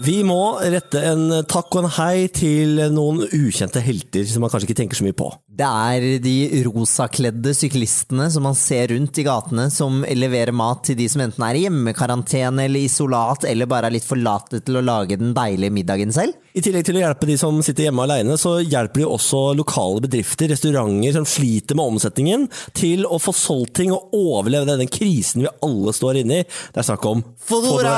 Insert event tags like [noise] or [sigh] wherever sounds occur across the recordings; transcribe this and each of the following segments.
Vi må rette en takk og en hei til noen ukjente helter som man kanskje ikke tenker så mye på. Det er de rosakledde syklistene som man ser rundt i gatene, som leverer mat til de som enten er i hjemmekarantene eller isolat, eller bare er litt for late til å lage den deilige middagen selv. I tillegg til å hjelpe de som sitter hjemme alene, så hjelper de også lokale bedrifter, restauranter som sliter med omsetningen, til å få solgt ting og overleve denne krisen vi alle står inne i. Det er snakk om Fodora!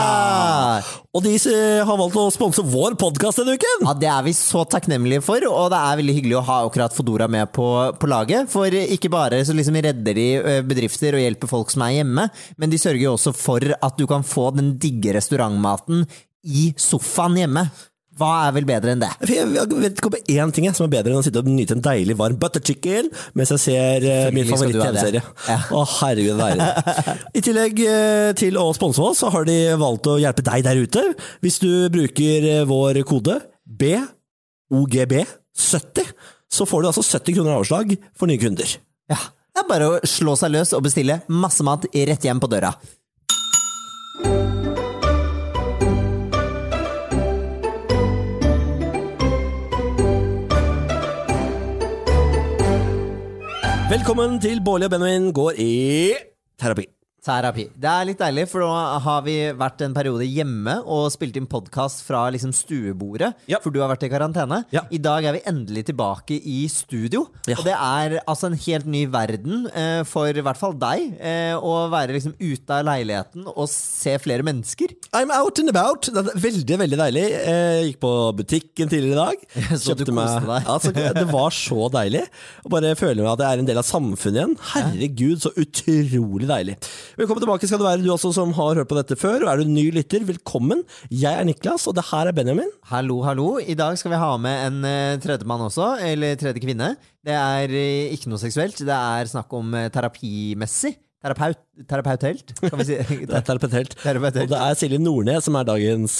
Og de eh, har valgt å sponse vår podkast denne uken! Ja, Det er vi så takknemlige for, og det er veldig hyggelig å ha akkurat Fodora med på, på laget. For ikke bare så liksom redder de bedrifter og hjelper folk som er hjemme, men de sørger jo også for at du kan få den digge restaurantmaten i sofaen hjemme. Hva er vel bedre enn det? Jeg vet ikke om én ting som er bedre enn å sitte og nyte en deilig varm butter chicken mens jeg ser eh, min favoritt-TV-serie. Ja. Å, herregud, er det. I tillegg eh, til å sponse oss, så har de valgt å hjelpe deg der ute. Hvis du bruker eh, vår kode BOGB70, så får du altså 70 kroner avslag for nye kunder. Ja, Det er bare å slå seg løs og bestille masse mat rett hjem på døra. Velkommen til Bårli og Benjamin går i terapi. Terapi. Det er litt deilig, for nå har vi vært en periode hjemme og spilt inn podkast fra liksom stuebordet, Ja. for du har vært i karantene. Ja. I dag er vi endelig tilbake i studio. Ja. Og det er altså en helt ny verden eh, for i hvert fall deg, eh, å være liksom ute av leiligheten og se flere mennesker. I'm out and about. Det er veldig veldig deilig. Jeg gikk på butikken tidligere i dag. [laughs] Så du meg- koste deg. altså, det var så deilig. Og bare føler meg at jeg er en del av samfunnet igjen. Herregud, så utrolig deilig. Velkommen tilbake skal du være, du også som har hørt på dette før. Og er du ny lytter, velkommen. Jeg er Niklas, og det her er Benjamin. Hallo, hallo. I dag skal vi ha med en uh, tredjemann også, eller tredje kvinne. Det er eh, ikke noe seksuelt, det er snakk om eh, terapimessig. Terapeut, terapeuthelt, kan vi si. [laughs] [laughs] Det er terapeut. Terapeut. Og det er Silje Nordnes som er dagens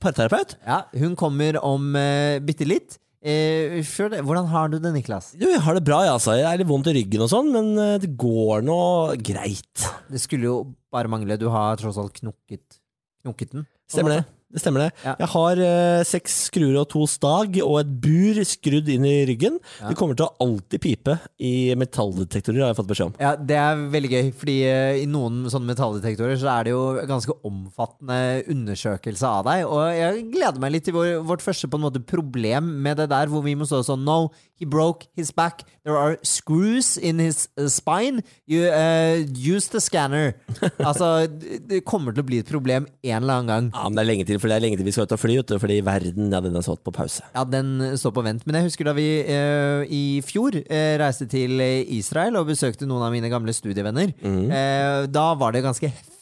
parterapeut. Ja, hun kommer om bitte litt. Eh, det, hvordan har du det, Niklas? Du, jeg har det bra, jeg, altså. Jeg er litt vondt i ryggen og sånn, men eh, det går nå greit. Det skulle jo bare mangle. Du har tross alt knokket, knokket den. Stemmer det. Det stemmer det. Ja. Jeg har eh, seks skruer og to stag og et bur skrudd inn i ryggen. Det kommer til å alltid pipe i metalldetektorer, har jeg fått beskjed om. Ja, Det er veldig gøy, fordi eh, i noen sånne metalldetektorer så er det jo ganske omfattende undersøkelse av deg. Og jeg gleder meg litt til vår, vårt første på en måte problem med det der, hvor vi må stå sånn No, he broke his back. There are screws in his uh, spine. You uh, use the scanner. [laughs] Altså, det det kommer til å bli et problem en eller annen gang. Ja, men det er lenge til, for det er lenge til vi skal ut og fly, vet fordi verden ja, den har stått på pause. Ja, den står på vent. Men jeg husker da vi uh, i fjor uh, reiste til eh, Israel og besøkte noen av mine gamle studievenner. Eh, da var det ganske heftig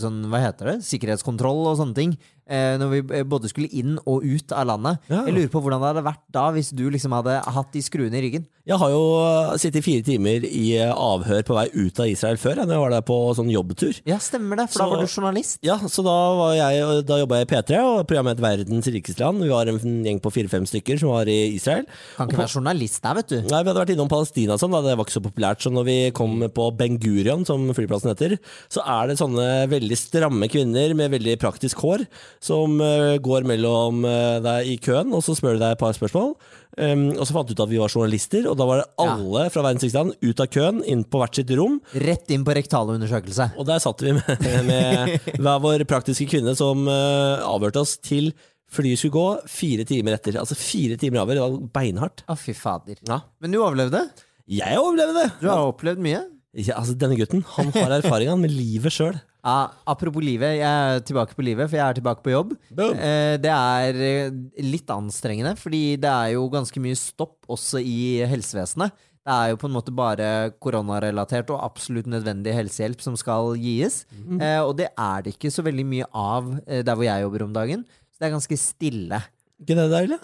sånn, hva heter det? Sikkerhetskontroll og sånne ting. Eh, når vi eh, både skulle inn og ut av landet. Ja. Jeg lurer på hvordan det hadde vært da hvis du liksom hadde hatt de skruene i ryggen. Jeg har jo eh, sittet fire timer i avhør på vei ut av Israel før, jeg, når jeg var der på sånn jobbtur. Ja, stemmer det, for da var du journalist. Ja, så da, var jeg, da jobba jeg i P3, og programmet het Verdens rikeste land. Vi var en gjeng på fire-fem stykker som var i Israel. Kan ikke være journalist der, vet du. Nei, Vi hadde vært innom Palestina, og sånn, det var ikke så populært. Så når vi kom på Ben Gurion, som flyplassen heter, så er det sånne veldig stramme kvinner med veldig praktisk hår som eh, går mellom eh, deg i køen, og så spør de deg et par spørsmål. Um, og så fant du ut at vi var journalister, og da var det alle fra Verdens rikeste land ut av køen, inn på hvert sitt rom. Rett inn på rektalundersøkelse. Og der satt vi med, [laughs] med hver vår praktiske kvinne som uh, avhørte oss til flyet skulle gå fire timer etter. Altså fire timer avhør, det var beinhardt. Å, fy fader. Ja. Men du overlevde. Jeg overlevde! Du har opplevd mye. Ja, altså Denne gutten han har erfaringa med livet sjøl. Ja, apropos livet, jeg er tilbake på livet, for jeg er tilbake på jobb. Eh, det er eh, litt anstrengende, fordi det er jo ganske mye stopp også i helsevesenet. Det er jo på en måte bare koronarelatert og absolutt nødvendig helsehjelp som skal gis. Eh, og det er det ikke så veldig mye av eh, der hvor jeg jobber om dagen. Så det er ganske stille. Ikke det deilig?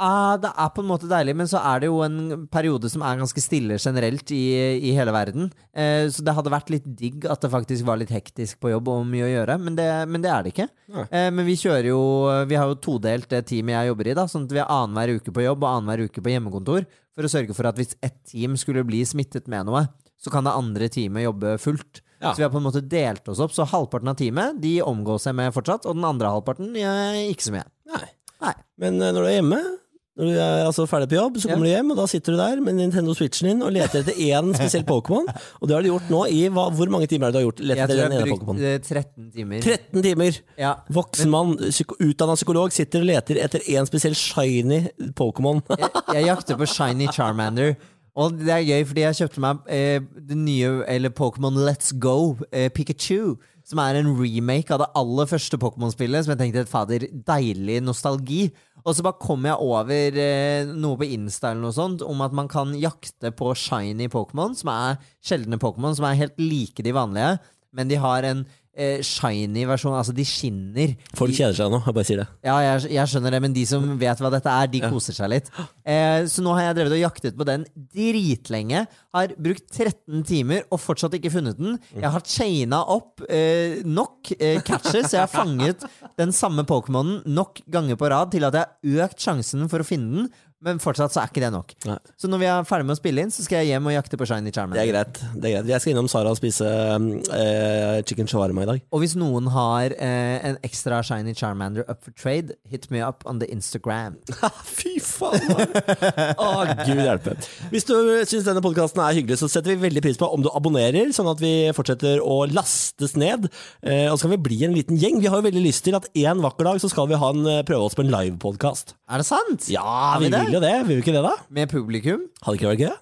Ja, det er på en måte deilig, men så er det jo en periode som er ganske stille generelt i, i hele verden. Eh, så det hadde vært litt digg at det faktisk var litt hektisk på jobb og mye å gjøre, men det, men det er det ikke. Eh, men vi kjører jo Vi har jo todelt det teamet jeg jobber i, da, sånn at vi har annenhver uke på jobb og annenhver uke på hjemmekontor, for å sørge for at hvis ett team skulle bli smittet med noe, så kan det andre teamet jobbe fullt. Ja. Så vi har på en måte delt oss opp, så halvparten av teamet de omgås jeg med fortsatt, og den andre halvparten eh, ikke så mye. Nei. Nei. Men eh, når du er hjemme, når du er altså ferdig på jobb, så Ja. kommer du hjem, og da sitter du der med Nintendo Switchen din og leter etter én [laughs] spesiell Pokémon. Og det har du gjort nå i hva, Hvor mange timer har du gjort? Lett Jeg tror den jeg har brukt Pokémon? eh, 13 timer. 13 timer! Ja. Voksen mann, psyko utdanna psykolog, sitter og leter etter én spesiell shiny Pokémon. [laughs] jeg, jeg jakter på Shiny Charmander. Og det er gøy, fordi jeg kjøpte meg eh, det nye, eller Pokémon Let's Go eh, Pikachu. Som er en remake av det aller første Pokémon-spillet. Som jeg tenkte fader, deilig nostalgi. Og så bare kom jeg over eh, noe på Insta eller noe sånt om at man kan jakte på shiny Pokémon, som er sjeldne Pokémon, som er helt like de vanlige. Men de har en eh, shiny versjon, altså de skinner. Folk kjeder seg nå, jeg bare sier det. Ja, jeg, jeg skjønner det, men de som vet hva dette er, de koser seg litt. Eh, så nå har jeg drevet og jaktet på den dritlenge. Har brukt 13 timer og fortsatt ikke funnet den. Jeg har chaina opp eh, nok eh, catches, jeg har fanget den samme Pokémonen nok ganger på rad til at jeg har økt sjansen for å finne den, men fortsatt så er ikke det nok. Nei. Så når vi er ferdig med å spille inn, så skal jeg hjem og jakte på Shiny Det er greit. det er greit Jeg skal innom Sara og spise eh, chicken shawarma i dag. Og hvis noen har eh, en ekstra Shiny Charmander up for trade, hit me up on the Instagram. [laughs] Fy faen! Å, gud hjelpe. Hvis du syns denne podkasten er hyggelig, så setter vi veldig pris på om du abonnerer, sånn at vi fortsetter å lastes ned. Eh, og så kan vi bli en liten gjeng. Vi har jo veldig lyst til at en vakker dag så skal vi ha en, eh, prøve oss på en livepodkast. Er det sant? Ja, vi vi det? Vil jo det. Vil vi ikke det, da? Med publikum? Hadde ikke vært gøy?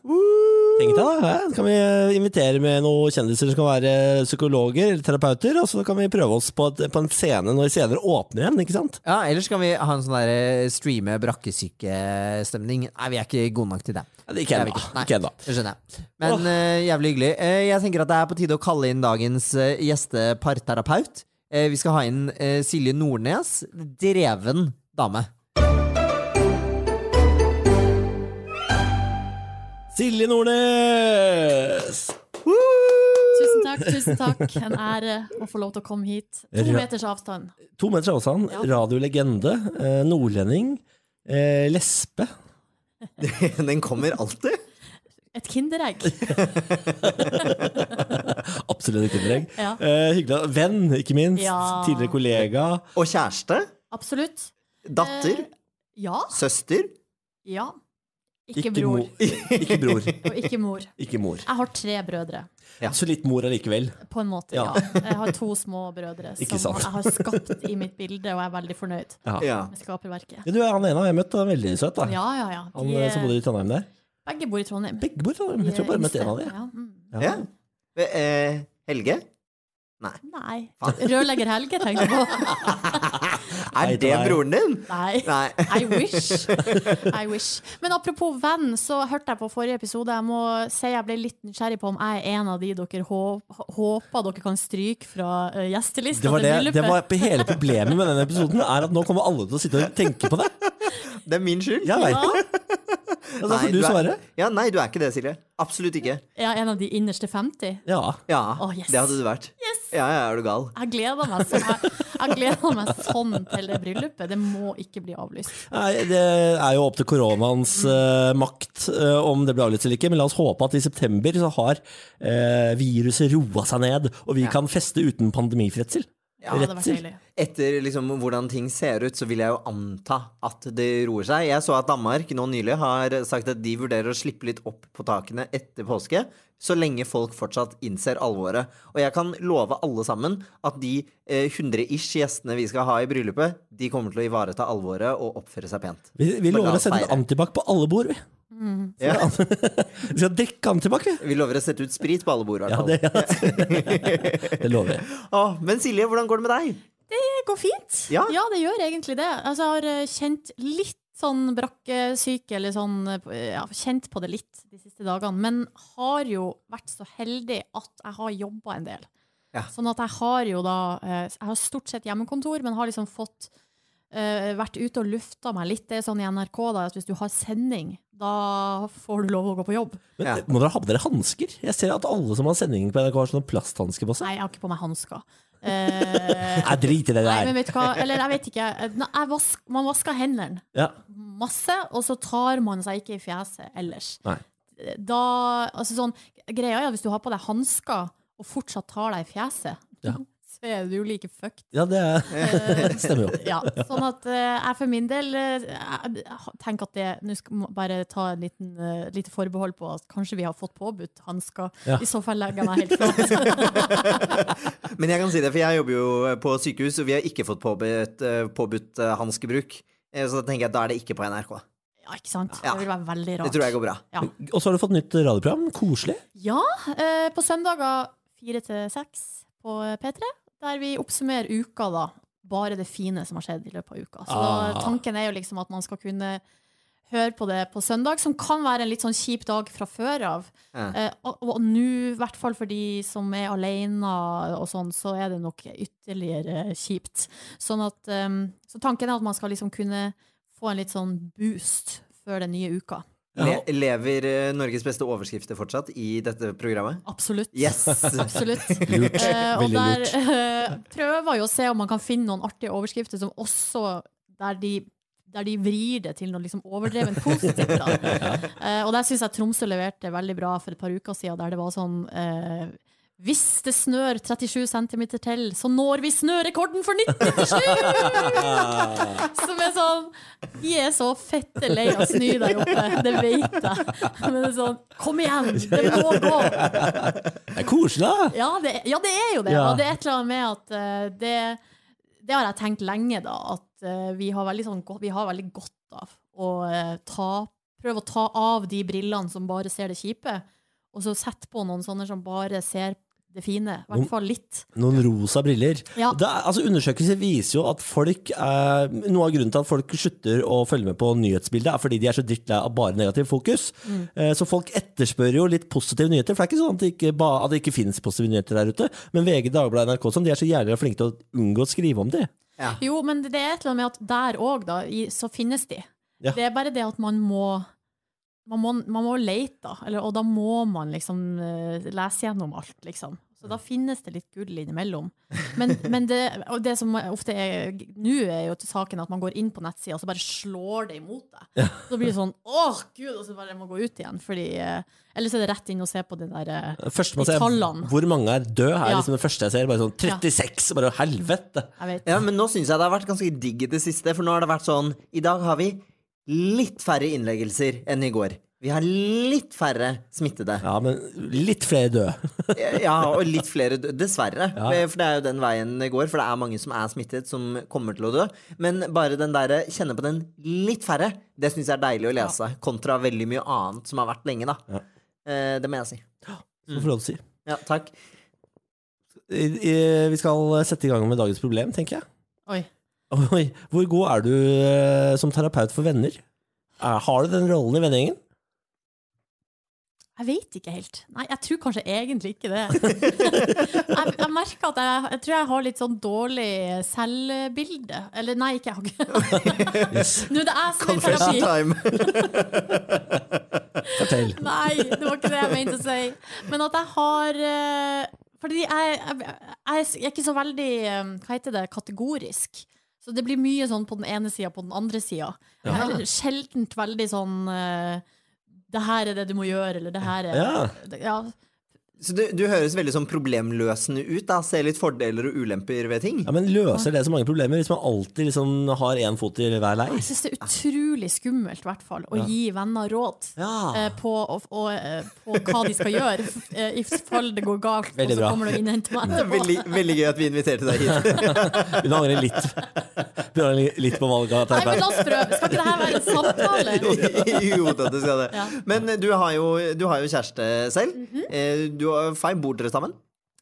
Tenk deg da, ja, Kan vi eh, invitere med noen kjendiser som kan være psykologer eller terapeuter, og så kan vi prøve oss på, et, på en scene når scener åpner igjen, ikke sant? Ja, ellers kan vi ha en sånn der eh, streame brakkesykestemning. Nei, vi er ikke gode nok til det. Ja, det- ikke ennå. Ikke ennå. Det skjønner jeg. Men uh, jævlig hyggelig. Uh, jeg tenker at det er på tide å kalle inn dagens uh, gjesteparterapeut. Vi skal ha inn Silje Nordnes. Dreven dame. Silje Nordnes! Tusen takk, tusen takk. En ære å få lov til å komme hit. To meters avstand. To meters avstand, Ja. radiolegende, eh, nordlending, eh, lesbe. [laughs] Den kommer alltid. Et kinderegg. [laughs] Absolutt et kinderegg. Ja. Eh, hyggelig. Venn, ikke minst. Ja. Tidligere kollega. Og kjæreste. Absolutt. Datter. Eh, ja. Søster. Ja. Ikke, Ikke bror. [laughs] Ikke bror. [laughs] Og ikke mor. Ikke mor. Jeg har tre brødre. Ja. Så litt mor allikevel. På en måte, Ja. ja. Jeg har to små brødre [laughs] Ikke som sant. jeg har skapt i mitt bilde, og jeg er veldig fornøyd Ja. Med skaperverket. Ja, du er han ene jeg har møtt, han er veldig søt. da Ja, ja, ja. De, han som bodde i Trondheim der. begge bor i Trondheim. Begge bor i Trondheim. Jeg tror jeg bare møtte en av dem. Ja, mm. Ja. Eh, Helge. Nei. Rørlegger Helge, tenkte jeg på. Er det broren din? Nei. [laughs] Nei. I wish. I wish. Men apropos venn, så hørte jeg på forrige episode. Jeg må si jeg ble litt nysgjerrig på om jeg er en av de dere håper dere kan stryke fra uh, gjestelista Det var, til det, bryllupet. det var hele problemet med denne episoden, er at nå kommer alle til å sitte og tenke på det. Det er min skyld. Jeg veit Ja, det. Da Nei, får du er- Ja, nei, du er ikke det, Silje. Absolutt ikke. jeg er en av de innerste 50. Ja. Ja, oh, yes. det hadde du vært. Yes! Ja, ja, er du gal. Jeg gleder meg sånn, jeg, jeg gleder meg sånn til det bryllupet. Det må ikke bli avlyst. Nei, det er jo opp til koronaens uh, makt uh, om det blir avlyst eller ikke, men la oss håpe at i september så har uh, viruset roa seg ned, og vi Ja. kan feste uten pandemifredsel. Ja, det var vært Etter liksom hvordan ting ser ut, så vil jeg jo anta at det roer seg. Jeg så at Danmark nå nylig har sagt at de vurderer å slippe litt opp på takene etter påske, så lenge folk fortsatt innser alvoret. Og jeg kan love alle sammen at de eh, 100-ish gjestene vi skal ha i bryllupet, de kommer til å ivareta alvoret og oppføre seg pent. Vi, vi lover å sende antibac på alle bord, vi. Ja. [laughs] Vi skal drikke antibac, vi. Vi lover å sette ut sprit på alle bord, i Ja, hvert fall. det, [laughs] det lover jeg. Åh, men Silje, hvordan går det med deg? Det går fint. Ja. det gjør egentlig det. Altså, jeg har eh, kjent litt sånn brakkesyke, eller sånn eh, ja, kjent på det litt de siste dagene. Men har jo vært så heldig at jeg har jobba en del. Ja. Sånn at jeg har jo da eh, Jeg har stort sett hjemmekontor, men har liksom fått uh, vært ute og lufta meg litt. Det er sånn i NRK da, at hvis du har sending, da får du lov å gå på jobb. Men, Ja. Må dere ha på dere hansker? Jeg ser at alle som har sending på NRK, har sånne plasthansker på seg. Nei, jeg har ikke på meg hansker. [laughs] Eh, Jeg driter i det Nei, men vet du hva, eller jeg vet ikke. Nei, Jeg vask, man vasker hendene Ja. masse, og så tar man seg ikke i fjeset ellers. Nei. Da, altså sånn, greia er at hvis du har på deg hansker og fortsatt tar deg i fjeset, Ja. Så er du jo like fucked. Ja, det er- [laughs] det stemmer jo. [laughs] Ja, sånn at eh, jeg for min del eh, jeg tenker at det Nå skal jeg bare ta en liten uh, lite forbehold på at kanskje vi har fått påbudt hansker. Ja. I så fall legger jeg meg helt flat. [laughs] Men jeg kan si det, for jeg jobber jo på sykehus, og vi har ikke fått påbudt, eh, påbudt eh, hanskebruk. Eh, Så da tenker jeg at da er det ikke på NRK. Ja, ikke sant? Ja. Det vil være veldig rart. Det tror jeg går bra. Ja. Og så har du fått nytt radioprogram. Koselig. Ja, eh, på søndager fire til seks på P3, der vi oppsummerer uka, da. Bare det fine som har skjedd i løpet av uka. Så Ah. tanken er jo liksom at man skal kunne høre på det på søndag, som kan være en litt sånn kjip dag fra før av. Ja. Eh, og og nå, i hvert fall for de som er alene og sånn, så er det nok ytterligere kjipt. Sånn at, um, så tanken er at man skal liksom kunne få en litt sånn boost før den nye uka. Le lever eh, Norges beste overskrifter fortsatt i dette programmet? Absolutt. Yes! [laughs] Absolutt. Lurt. Eh, og Veldig der lurt. eh, prøver jo å se om man kan finne noen artige overskrifter som også der de, der de vrir det til noe liksom overdrevent [laughs] positivt. Da. Eh, og der syns jeg Tromsø leverte veldig bra for et par uker siden, der det var sånn eh, hvis det snør 37 cm til, så når vi snørekorden for 1997! [laughs] Som er sånn Vi er så fette lei av snø der oppe, det vet jeg. Men det er sånn Kom igjen! Det må gå! Det er koselig, da! Ja, det, ja, det er jo det. Ja. Og det er et eller annet med at uh, det, det har jeg tenkt lenge, da. At uh, vi, har sånn, vi har veldig godt av å uh, ta, prøve å ta av de brillene som bare ser det kjipe, og så sette på noen sånne som bare ser det fine. I hvert fall litt. Noen rosa briller. Ja. Det er, altså Undersøkelser viser jo at folk er, Noe av grunnen til at folk slutter å følge med på nyhetsbildet, er fordi de er så drittlei av bare negativ fokus. Mm. Eh, Så folk etterspør jo litt positive nyheter. For det er ikke sånn at det ikke, ba, at det ikke finnes positive nyheter der ute. Men VG, Dagbladet, NRK sånn, de er så jævlig flinke til å unngå å skrive om det. Jo, men det er et eller annet med at der òg, da, så finnes de. Ja. Det er bare det at man må man må, man må lete, da. Eller, og da må man liksom eh, lese gjennom alt, liksom. Så da finnes det litt gull innimellom. Men, [laughs] men det, og det som ofte er nå, er jo til saken at man går inn på nettsida, og så bare slår det imot deg. Så blir det sånn åh, gud, og så bare må gå ut igjen. Fordi, eh, Eller så er det rett inn og se på de der første man De ser, tallene. hvor mange er døde, er Ja. liksom det første jeg ser. Bare sånn 36! Bare helvete! Ja, men nå syns jeg det har vært ganske digg i det siste, for nå har det vært sånn I dag har vi litt færre innleggelser enn i går. Vi har litt færre smittede. Ja, men litt flere døde. [laughs] Ja, og litt flere døde. Dessverre. Ja. For det er jo den veien det går. For det er mange som er smittet, som kommer til å dø. Men bare den derre kjenne på den litt færre, det syns jeg er deilig å lese. Kontra veldig mye annet som har vært lenge, da. Ja. Eh, det må jeg si. Skal få lov til å si. Ja, takk. I- i- Vi skal sette i gang med dagens problem, tenker jeg. Oi. Oi, hvor god er du eh, som terapeut for venner? Eh, Har du den rollen i vennegjengen? Jeg vet ikke helt. Nei, jeg tror kanskje egentlig ikke det. [laughs] jeg, jeg merker at jeg, jeg tror jeg har litt sånn dårlig selvbilde. Eller nei, ikke jeg. Yes. [laughs] Nå er det jeg som er Confession terapi. time. [laughs] Fortell. Nei, det var ikke det jeg mente å si. Men at jeg har eh, Fordi jeg, jeg, jeg er ikke så veldig Hva heter det? Kategorisk. Så det blir mye sånn på den ene sida, på den andre sida. Ja. sjeldent veldig sånn uh, Det her er det du må gjøre, eller det her er Ja. ja. Så du, du høres veldig sånn problemløsende ut. da Ser litt fordeler og ulemper ved ting. Ja, men Løser det så mange problemer hvis man alltid liksom har én fot i hver leir? Jeg syns det er utrolig skummelt, i hvert fall, å gi venner råd. Ja. eh, På, og, og, eh, på hva de skal gjøre, eh, i fall det går galt. Veldig og så bra. kommer du og innhenter meg etterpå. Veldig, veldig gøy at vi inviterte deg hit. [laughs] Hun angrer litt. Angrer litt på valget Nei, men la oss prøve. Skal ikke det her være en samtale? [laughs] jo da, det skal det. Ja. Men du har jo, du har jo kjæreste selv. Mm -hmm. Du og Fay, bor dere sammen?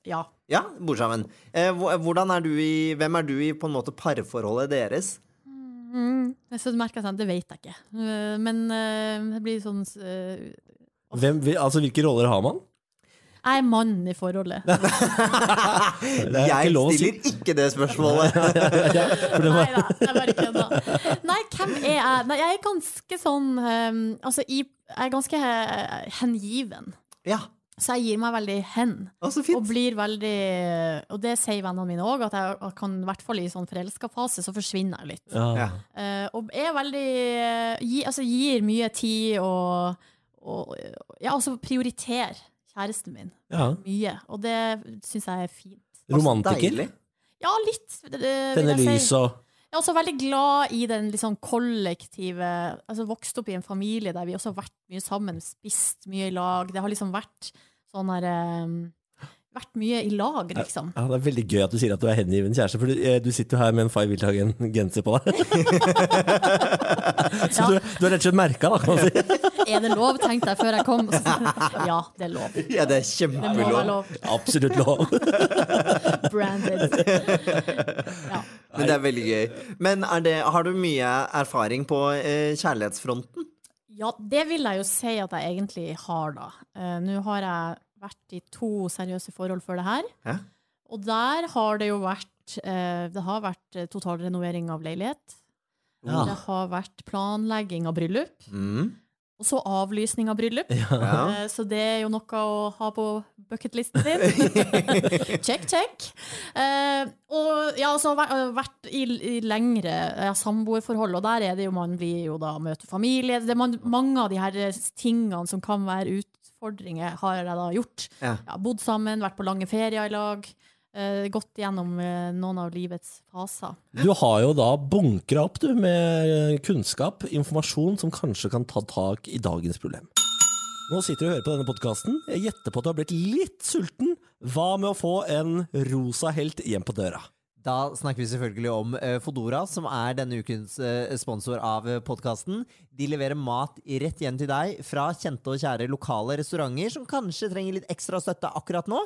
Ja. Ja, bor sammen. Eh, Hvordan er du i, hvem er du i på en måte parforholdet deres? Mm, så merker sånn, det vet jeg ikke. Eh, Men eh, det blir sånn eh, altså, hvilke roller har man? Jeg er mannen i forholdet. [laughs] Det Jeg stiller ikke det spørsmålet. [laughs] Nei var, da, jeg bare kødda. Nei, hvem er jeg? Nei, jeg er ganske sånn um, Altså, jeg er ganske eh, hengiven. Ja, Så jeg gir meg veldig hen. å, så Og blir veldig Og det sier vennene mine òg, at jeg kan, i hvert fall i sånn forelska fase, så forsvinner jeg litt. ja. Eh, og er veldig gi, Altså gir mye tid og, og Ja, altså prioriterer kjæresten min ja. mye. Og det syns jeg er fint. Romantiker. Ja, litt. Denne si. lys og Jeg er også veldig glad i den liksom kollektive Altså vokst opp i en familie der vi også har vært mye sammen, spist mye i lag. Det har liksom vært sånn her um, Vært mye i lag, liksom. ja, Det er veldig gøy at du sier at du er hengiven kjæreste, for du, eh, du sitter jo her med en Fay Wildhagen-genser på deg. [laughs] Så Ja. du, du har rett og slett merka, da, kan man [laughs] si. Er det lov, tenkte jeg før jeg kom. Så, [laughs] ja, det er lov. Ja, det er kjempelov. lov. [laughs] Absolutt lov. [laughs] Branded. Ja. Men det er veldig gøy. Men er det, har du mye erfaring på eh, kjærlighetsfronten? ja, det vil jeg jo si at jeg egentlig har, da. Uh, Nå har jeg vært i to seriøse forhold før det her. Ja. Og der har det jo vært uh, Det har vært totalrenovering av leilighet. Ja. Det har vært planlegging av bryllup. Mm. Og så avlysning av bryllup. Ja. Eh, Så det er jo noe å ha på bucketlisten din. [laughs] check, check. Eh, og ja, så har jeg vært i, i lengre samboerforhold, og der er det jo man blir jo da møter familie. Det er man, mange av de her tingene som kan være utfordringer, har jeg da gjort. Ja. Ja, bodd sammen, vært på lange ferier i lag. Eh, gått gjennom eh, noen av livets faser. Du har jo da bunkra opp du, med kunnskap, informasjon, som kanskje kan ta tak i dagens problem. Nå sitter du og hører på denne podkasten. Jeg gjetter på at du har blitt litt sulten. Hva med å få en rosa helt hjem på døra? Da snakker vi selvfølgelig om eh, Fodora, som er denne ukens eh, sponsor av podkasten. De leverer mat rett hjem til deg fra kjente og kjære lokale restauranter som kanskje trenger litt ekstra støtte akkurat nå.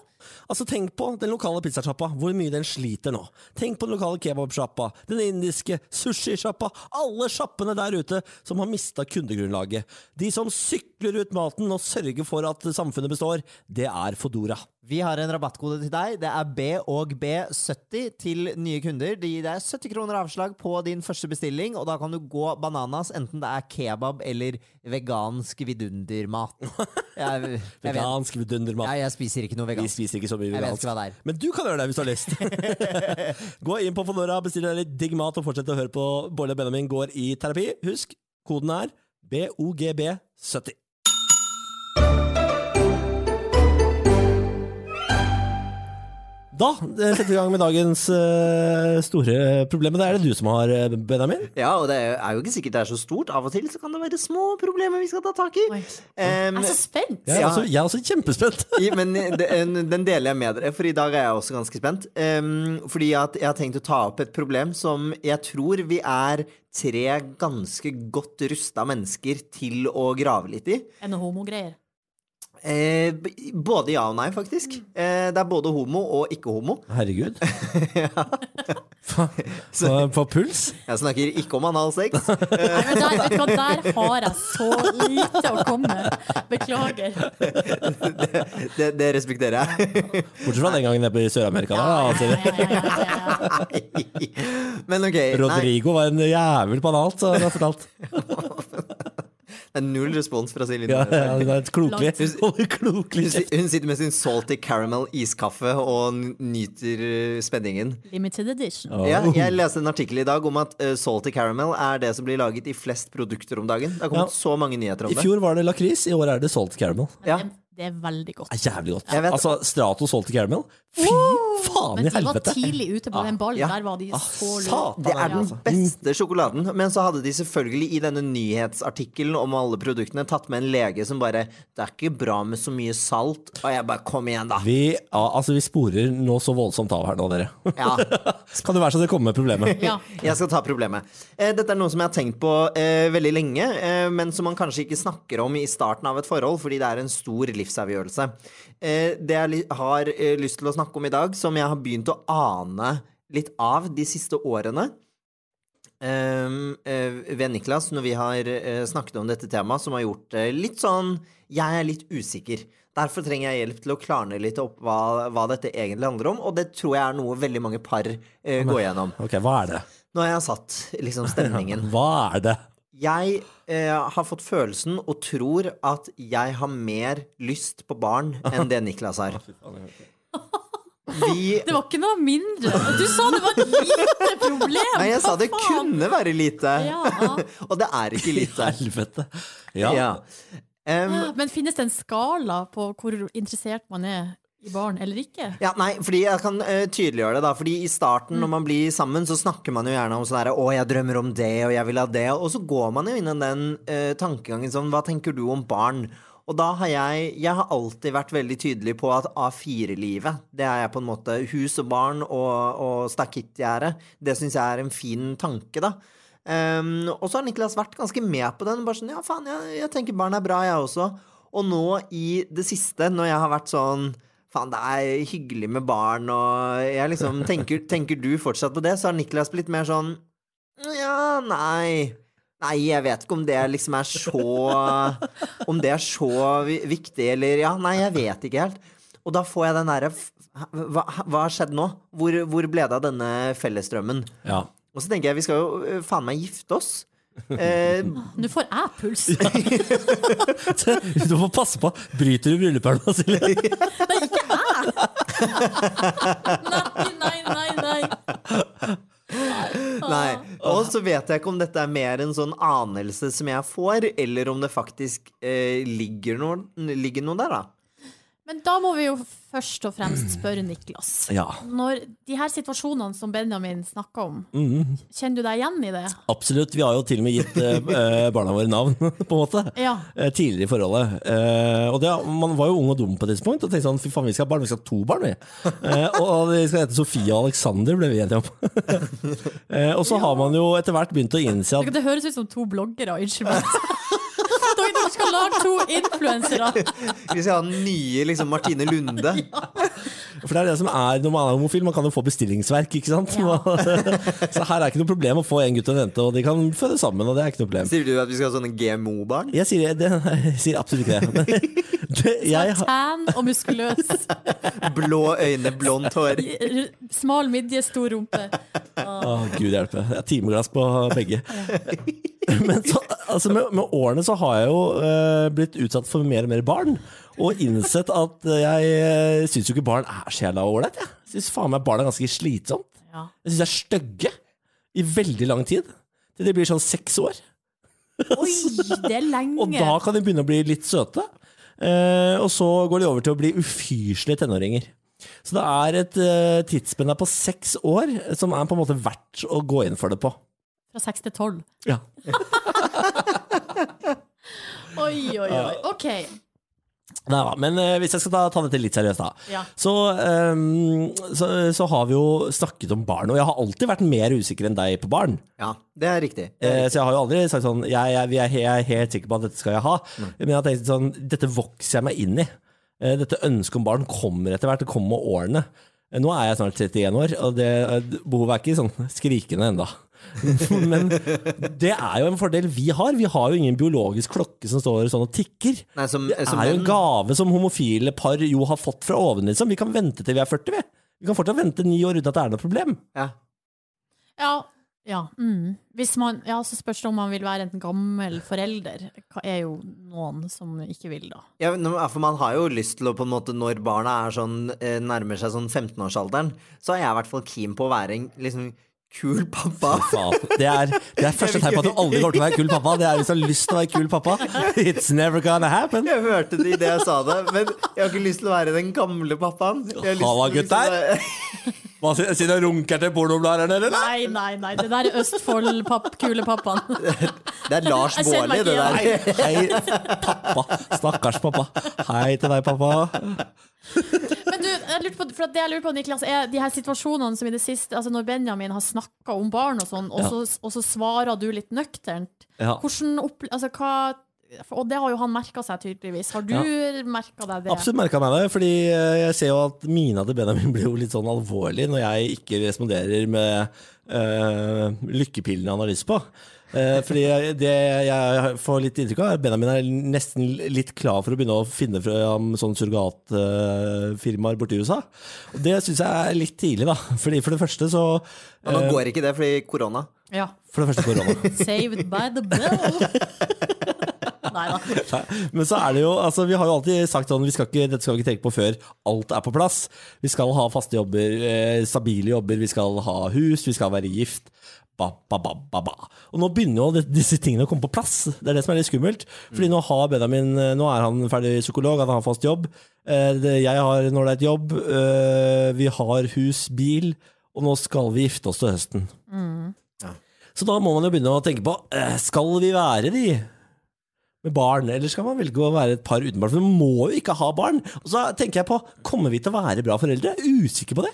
Altså Tenk på den lokale pizzasjappa, hvor mye den sliter nå. Tenk på den lokale kebabsjappa, den indiske sushisjappa, alle sjappene der ute som har mista kundegrunnlaget. De som sykler ut maten og sørger for at samfunnet består, det er Fodora. Vi har en rabattkode til deg. Det er B og B70 til nye kunder. Det gir deg 70 kroner avslag på din første bestilling, og da kan du gå bananas enten det er kebab eller vegansk vidundermat. [laughs] Jeg, jeg, vet, Vegansk vidundermat. ja, jeg spiser ikke noe vegansk. Vi spiser ikke så mye Jeg vet vegansk. ikke hva det er. Men du kan gjøre det hvis du har lyst. [laughs] Gå inn på Fonora, bestill deg litt digg mat og fortsett å høre på Bård og Benjamin går i terapi. Husk, koden er BOGB70. Da eh, setter vi i gang med dagens eh, store problem. Det er det du som har, eh, Benjamin. Ja, og det er jo ikke sikkert det er så stort. Av og til så kan det være små problemer vi skal ta tak i. Um, Jeg er så spent! Jeg er, Ja. også, jeg er også kjempespent. i- men den, den deler jeg med dere, for i dag er jeg også ganske spent. Um, fordi at jeg har tenkt å ta opp et problem som jeg tror vi er tre ganske godt rusta mennesker til å grave litt i. Er det homogreier? Eh, både ja og nei, faktisk. Eh, det er både homo og ikke homo. [laughs] Herregud. På, på puls? Jeg snakker ikke om analsex. [laughs] Nei, men der, vet du hva, der har jeg så lite å komme med. Beklager. Det, det respekterer jeg. Bortsett fra den gangen jeg ble i Sør-Amerika. Ja, altså. ja, ja, ja, ja. [laughs] Men ok, nei, Rodrigo var en jævel på alt, har jeg fortalt. Det er null respons fra Silje. Ja, ja, det er et klokelig, [laughs] klokelig Hun, hun sitter med sin salty caramel iskaffe og nyter eh, spenningen. Limited edition. Oh. Ja, jeg leste en artikkel i dag om at uh, salty caramel er det som blir laget i flest produkter om dagen. Det har kommet Ja. så mange nyheter om det. I fjor var det lakris, i år er det salt caramel. Ja. Det, er veldig godt. Det er jævlig godt. Jeg vet- Altså, Stratos salty caramel, fy faen i helvete! Men de var tidlig ute på den ballen. Ja. Der var de Ah, så satan, Det er den altså. beste sjokoladen. Men så hadde de selvfølgelig i denne nyhetsartikkelen om alle produktene tatt med en lege som bare Det er ikke bra med så mye salt. Og jeg bare Kom igjen, da. Vi, ja, altså, vi sporer nå så voldsomt av her nå, dere. Ja. [laughs] Kan det være så det kommer med problemet? Ja. Jeg skal ta problemet. Eh, Dette er noe som jeg har tenkt på eh, veldig lenge, eh, men som man kanskje ikke snakker om i starten av et forhold, fordi det er en stor livsavgjørelse. Eh, det jeg har eh, lyst til å snakke om i dag, som jeg har begynt å ane litt av de siste årene, ehm, eh, ved Niklas når vi har snakket om dette temaet, som har gjort det litt sånn Jeg er litt usikker. Derfor trenger jeg hjelp til å klarne litt opp hva, hva dette egentlig handler om, og det tror jeg er noe veldig mange par går gjennom. Ok, hva er det? Nå har jeg satt liksom stemningen. [laughs] Hva er det? Jeg eh, har fått følelsen og tror at jeg har mer lyst på barn enn det Niklas har. [laughs] Vi [laughs] Det var ikke noe mindre. Du sa det var et lite problem! Nei, jeg sa det faen? kunne være lite. Ja. [laughs] Og det er ikke lite. Helvete. Ja. Ja. Um, Men finnes det en skala på hvor interessert man er i barn eller ikke? ja, nei, fordi jeg kan uh, tydeliggjøre det, da. Fordi i starten, når man blir sammen, så snakker man jo gjerne om sånn herre Å, jeg drømmer om det, og jeg vil ha det. Og så går man jo inn i den uh, tankegangen sånn Hva tenker du om barn? Og da har jeg Jeg har alltid vært veldig tydelig på at A4-livet, det er jeg på en måte Hus og barn og, og stakittgjerde. Det syns jeg er en fin tanke, da. Um, og så har Niklas vært ganske med på den. Bare sånn, ja faen, jeg, jeg tenker barn er bra, jeg også. Og nå i det siste, når jeg har vært sånn Faen, det er hyggelig med barn, og jeg liksom [laughs] tenker, tenker du fortsatt på det? Så har Niklas blitt mer sånn Ja, nei. Nei, jeg vet ikke om det liksom er så Om det er så viktig, eller Ja, nei, jeg vet ikke helt. Og da får jeg den derre hva, har skjedd nå? Hvor, hvor ble det av denne fellesdrømmen? Ja. Og så tenker jeg vi skal jo øh, faen meg gifte oss. Eh, Nå får jeg puls. [laughs] Du må passe på. Bryter du bryllupet Silje? [laughs] Nei, nei, nei, nei. nei. Og så vet jeg ikke om dette er mer en sånn anelse som jeg får, eller om det faktisk eh, ligger, noe, ligger noe der, da. Men da må vi jo først og fremst spørre Niklas. [clears throat] Ja. Når de her situasjonene som Benjamin snakka om, mm. kjenner du deg igjen i det? Absolutt. Vi har jo til og med gitt eh, [laughs] eh, barna våre navn, [laughs] på en måte. Ja. Eh, tidligere i forholdet. Eh, og det, man var jo ung og dum på et tidspunkt og tenkte sånn fy faen, vi skal ha barn, vi skal ha to barn, vi. Eh, og vi skal hete Sofie og Alexander, ble vi enige om. [laughs] eh, og så har man jo etter hvert begynt å innse at Det høres ut som to bloggere. Unnskyld meg. Dere skal lage to influensere. [laughs] Vi skal ha den nye liksom, Martine Lunde. [laughs] For det er det som er når man er homofil, man kan jo få bestillingsverk, ikke sant. [laughs] så her er ikke noe problem å få en gutt og en jente, og de kan føde sammen, og det er ikke noe problem. Sier du at vi skal ha sånne GMO-barn? Jeg jeg sier absolutt ikke det. Det jeg, Tan og muskuløs. Blå øyne, blondt hår. Smal midje, stor rumpe. Å, Gud hjelpe. Jeg har timeglass på begge. [laughs] Men så, altså med, med årene så har jeg jo uh, blitt utsatt for mer og mer barn. Og innsett at jeg uh, syns jo ikke barn er så jævla ålreit. Jeg syns faen meg barn er ganske slitsomt. Ja. Jeg syns de er stygge i veldig lang tid. Til de blir sånn seks år. Oi, det er lenge. [laughs] Og da kan de begynne å bli litt søte. Uh, og så går de over til å bli ufyselige tenåringer. Så det er et uh, tidsspenn på seks år som er på en måte verdt å gå inn for det på. Fra seks til tolv. Ja. [laughs] Oi, oi, oi. OK. Nei, da, men eh, hvis jeg skal ta, ta dette litt seriøst, da. Ja. Så, ehm, så, så har vi jo snakket om barn, og jeg har alltid vært mer usikker enn deg på barn. Ja, det er riktig. Eh, så jeg har jo aldri sagt sånn Jeg, jeg, jeg, er he- jeg er helt sikker på at dette skal jeg ha. Men jeg har tenkt sånn Dette vokser jeg meg inn i. Eh, dette ønsket om barn kommer etter hvert. Det kommer med årene. Eh, Nå er jeg snart 31 år, og det, eh, behovet er ikke sånn [laughs] skrikende enda. [laughs] Men det er jo en fordel vi har. Vi har jo ingen biologisk klokke som står sånn og tikker. Nei, som, Det som er jo en gave som homofile par jo har fått fra oven. Liksom. Vi kan vente til vi er 40, vi. Vi kan fortsatt vente ni år uten at det er noe problem. Ja. Ja. ja. Mm. Hvis man, ja, så spørs det om man vil være en gammel forelder. Det er jo noen som ikke vil, da. Ja, for man har jo lyst til å på en måte Når barna er sånn, eh, nærmer seg sånn 15-årsalderen, så er jeg i hvert fall keen på å være en liksom kul pappa. Faen. Det er, det er første tegn på at du aldri kommer til å være kul pappa. Det er hvis du har lyst til å være kul pappa. It's never gonna happen. Jeg hørte det idet jeg sa det, men jeg har ikke lyst til å være den gamle pappaen. Jeg har lyst Halla, til liksom gutter. Hva sier sier du runker til pornobladeren, eller? Nei, nei, nei. Det der er Østfold-kulepappaen. Det er Lars Baarli, det der. Hei, pappa. Stakkars pappa. Hei til deg, pappa. Jeg lurte på, for det jeg lurer på, Niklas, er de her situasjonene som i det siste Altså når Benjamin har snakka om barn og sånn, og, så, og så svarer du litt nøkternt. Hvordan opp, altså, hva, Og det har jo han merka seg, tydeligvis. Har du Ja. merka deg det? Absolutt merka meg det, fordi eh, jeg ser jo at mina til Benjamin blir jo litt sånn alvorlig når jeg ikke responderer med øh, lykkepillene han har lyst på. Eh, fordi jeg- det jeg får litt inntrykk av, er at Benjamin er nesten litt klar for å begynne å finne fram sånne surrogatfirmaer borti USA. Og det syns jeg er litt tidlig, da. Fordi For det første så Men nå går ikke det fordi korona. Ja. For det første korona. [laughs] Saved by the bell. [laughs] Nei, Men så er det jo, altså vi har jo alltid sagt sånn, vi skal ikke, dette skal vi ikke tenke på før alt er på plass. Vi skal ha faste jobber, eh, stabile jobber, vi skal ha hus, vi skal være gift. Ba, ba, ba. Og nå begynner jo disse tingene å komme på plass. Det er det som er litt skummelt. Fordi nå har Benjamin, eh, nå er han ferdig psykolog, han har fast jobb. Jeg har når det er et jobb, eh, vi har hus, bil, og nå skal vi gifte oss til høsten. Så da må man jo begynne å tenke på, eh, skal vi være de med barn, eller skal man velge å være et par uten barn? For man må jo ikke ha barn. Og så tenker jeg på, kommer vi til å være bra foreldre? Jeg er Usikker på det.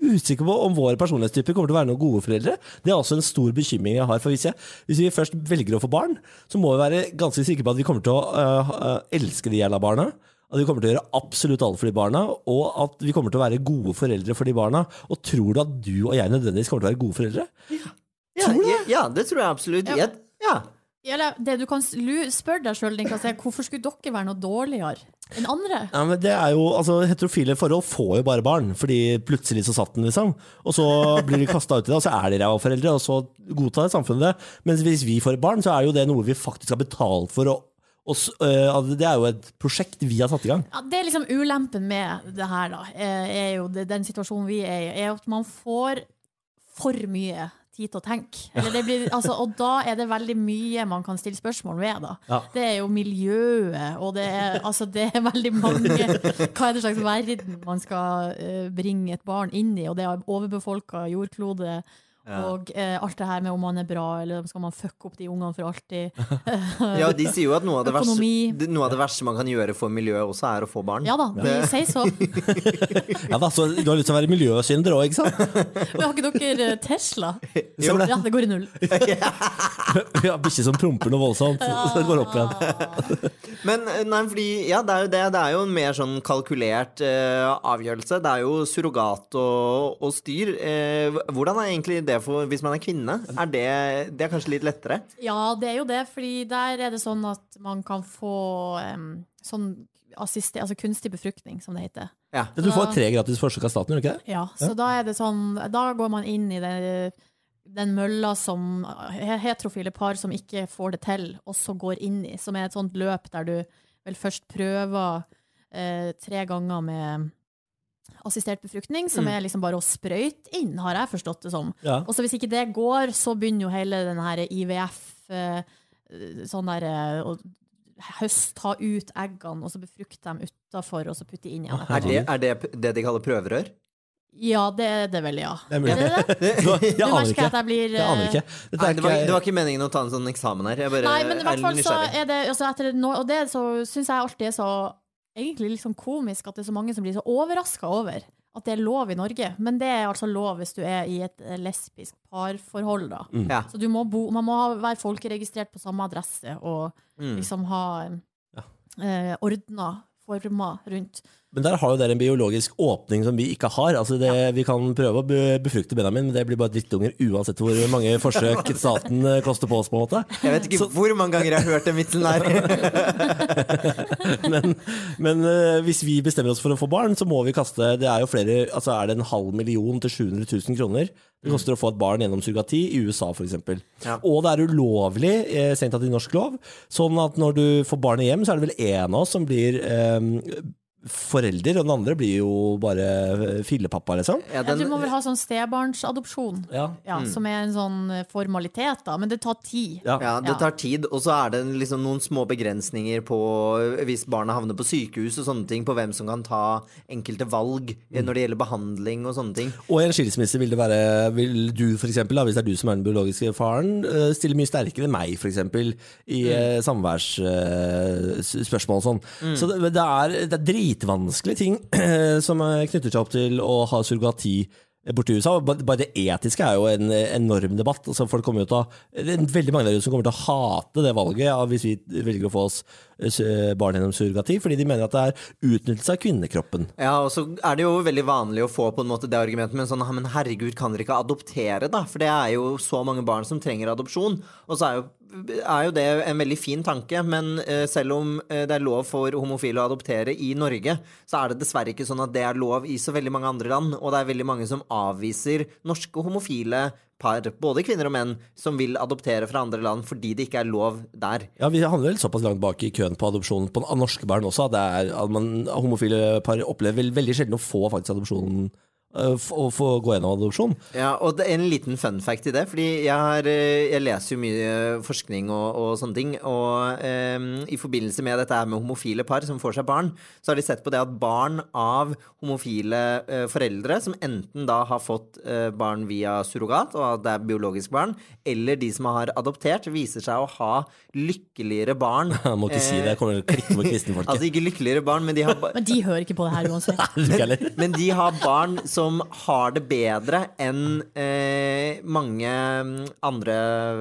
Usikker på om våre personlighetstyper kommer til å være noen gode foreldre. Det er også en stor bekymring jeg har. For hvis, jeg, hvis vi først velger å få barn, så må vi være ganske sikre på at vi kommer til å øh, øh, elske de jævla barna. At vi kommer til å gjøre absolutt alt for de barna, og at vi kommer til å være gode foreldre for de barna. Og tror du at du og jeg nødvendigvis kommer til å være gode foreldre? Ja, ja, ja det tror jeg absolutt. Ja. Ja. Eller det du kan spørre deg sjøl, hvorfor skulle dere være noe dårligere enn andre? Ja, men det er jo, altså Heterofile forhold får jo bare barn, fordi plutselig så satt den, liksom. Og så blir de kasta ut i det, og så er de ræva foreldre, og så godtar samfunnet det. Mens hvis vi får barn, så er jo det noe vi faktisk har betalt for. Og, og, altså, det er jo et prosjekt vi har satt i gang. Ja, det er liksom ulempen med det her, da, er er jo det, den situasjonen vi er i, er at man får for mye tid til å tenke. Eller det blir, altså, og da er det veldig mye man kan stille spørsmål ved. Da. Ja. Det er jo miljøet, og det er, altså, det er veldig mange Hva er det slags verden man skal eh, bringe et barn inn i? Og det er overbefolka jordklode. Og eh, alt det her med om man er bra, eller skal man fucke opp de ungene for alltid. [laughs] ja, de sier jo at noe av, det verste, noe av det verste man kan gjøre for miljøet også, er å få barn. Ja da, de sier så. [laughs] Ja da, Så du har lyst til å være miljøsynder òg, ikke sant? [laughs] Men har ikke dere eh, Tesla? Jo. Ja, det går i null. Vi har bikkje som promper noe voldsomt, så det går opp igjen. Men eh, nei, fordi, ja, det er jo det. Det er jo en mer sånn kalkulert eh, avgjørelse. Det er jo surrogat og, og styr. Eh, hvordan er egentlig det for hvis man er kvinne? Er det, det er kanskje litt lettere? Ja, det er jo det, fordi der er det sånn at man kan få um, sånn assiste, altså kunstig befruktning, som det heter. Ja. Du får tre gratis forsøk av staten, gjør du ikke det? Ja, så da er det sånn Da går man inn i det, den mølla som heterofile par som ikke får det til, også går inn i. Som er et sånt løp der du vel først prøver eh, tre ganger med assistert befruktning, som er liksom bare å sprøyte inn, har jeg forstått det som. Ja. Og så hvis ikke det går, så begynner jo hele den her IVF eh, Sånn der eh, å høst, ta ut eggene, og så befrukte dem utafor, og så putte inn igjen. Er det er det, det de kaller prøverør? Ja, det er det vel, ja. Det er mulig. Er det det? [laughs] Jeg aner ikke. jeg blir Jeg aner ikke. Nei, er det, var, det var ikke meningen å ta en sånn eksamen her. Jeg bare Nei, men i hvert er fall så er det altså etter Og det så syns jeg alltid er så Egentlig litt sånn komisk at det er så mange som blir så overraska over at det er lov i Norge. Men det er altså lov hvis du er i et eh, lesbisk parforhold, da. Ja. Så du må bo, man må være folkeregistrert på samme adresse og Mm. liksom ha eh, ordna former rundt. Men der har jo dere en biologisk åpning som vi ikke har. Altså det, Vi kan prøve å befrukte Benjamin, men det blir bare drittunger uansett hvor mange forsøk [laughs] staten eh, koster på oss. på en måte Jeg vet ikke hvor mange ganger jeg har hørt den vitsen der. [laughs] Men, men eh, hvis vi bestemmer oss for å få barn, så må vi kaste Det er jo flere, altså er det en halv million til 700 000 kroner det koster å få et barn gjennom surrogati i USA f.eks. Ja. Og det er ulovlig, eh, strengt tatt i norsk lov. Sånn at når du får barnet hjem, så er det vel én av oss som blir eh, forelder, og den andre blir jo bare eh, fillepappa, liksom. Ja, Ja, den, du må vel ha sånn stebarnsadopsjon, Ja. ja, som er en sånn eh, formalitet, da. Men det tar tid. Ja. ja, det tar tid, og så er det liksom noen små begrensninger på hvis barna havner på sykehus og sånne ting, på hvem som kan ta enkelte valg mm. når det gjelder behandling og sånne ting. Og i en skilsmisse vil det være Vil du for eksempel, da, hvis det er du som er den biologiske faren, eh, stille mye sterkere enn meg, for eksempel, i mm. samværsspørsmål og sånn. Så det, det, er, det er dritvanskelige ting som er knytter seg opp til å ha surrogati borti USA. Bare det etiske er jo en enorm debatt. Altså, folk kommer til å, det er veldig mange der som kommer til å hate det valget ja, hvis vi velger å få oss eh, barn gjennom surrogati, fordi de mener at det er utnyttelse av kvinnekroppen. Ja, og så er det jo veldig vanlig å få på en måte det argumentet, men sånn, men herregud, kan dere ikke adoptere, da? For det er jo så mange barn som trenger adopsjon. Og så er jo, er jo det en veldig fin tanke, men eh, selv om eh, det er lov for homofile å adoptere i Norge, så er det dessverre ikke sånn at det er lov i så veldig mange andre land, og det er veldig mange som avviser norske homofile par, både kvinner og menn, som vil adoptere fra andre land fordi det ikke er lov der. Ja, Vi handler vel såpass langt bak i køen på adopsjon på, norske barn også. at er, at man, homofile par opplever vel, veldig sjelden å få faktisk adopsjon f- å få gå gjennom adopsjon. Ja, og det er en liten fun fact i det, fordi jeg, har, eh, jeg leser jo mye forskning og, og sånne ting, og um, i forbindelse med dette her med homofile par som får seg barn, så har de sett på det at barn av homofile uh, foreldre, som enten da har fått uh, barn via surrogat, og at det er biologisk barn, eller de som har adoptert, viser seg å ha lykkeligere barn. [laughs] Jeg må ikke si det, jeg kommer til å klikke på kristenfolket. [laughs] Altså ikke lykkeligere barn, men de har ba- [laughs] Men de hører ikke på det her uansett. Heller. Men de har barn som har det bedre enn eh, mange andre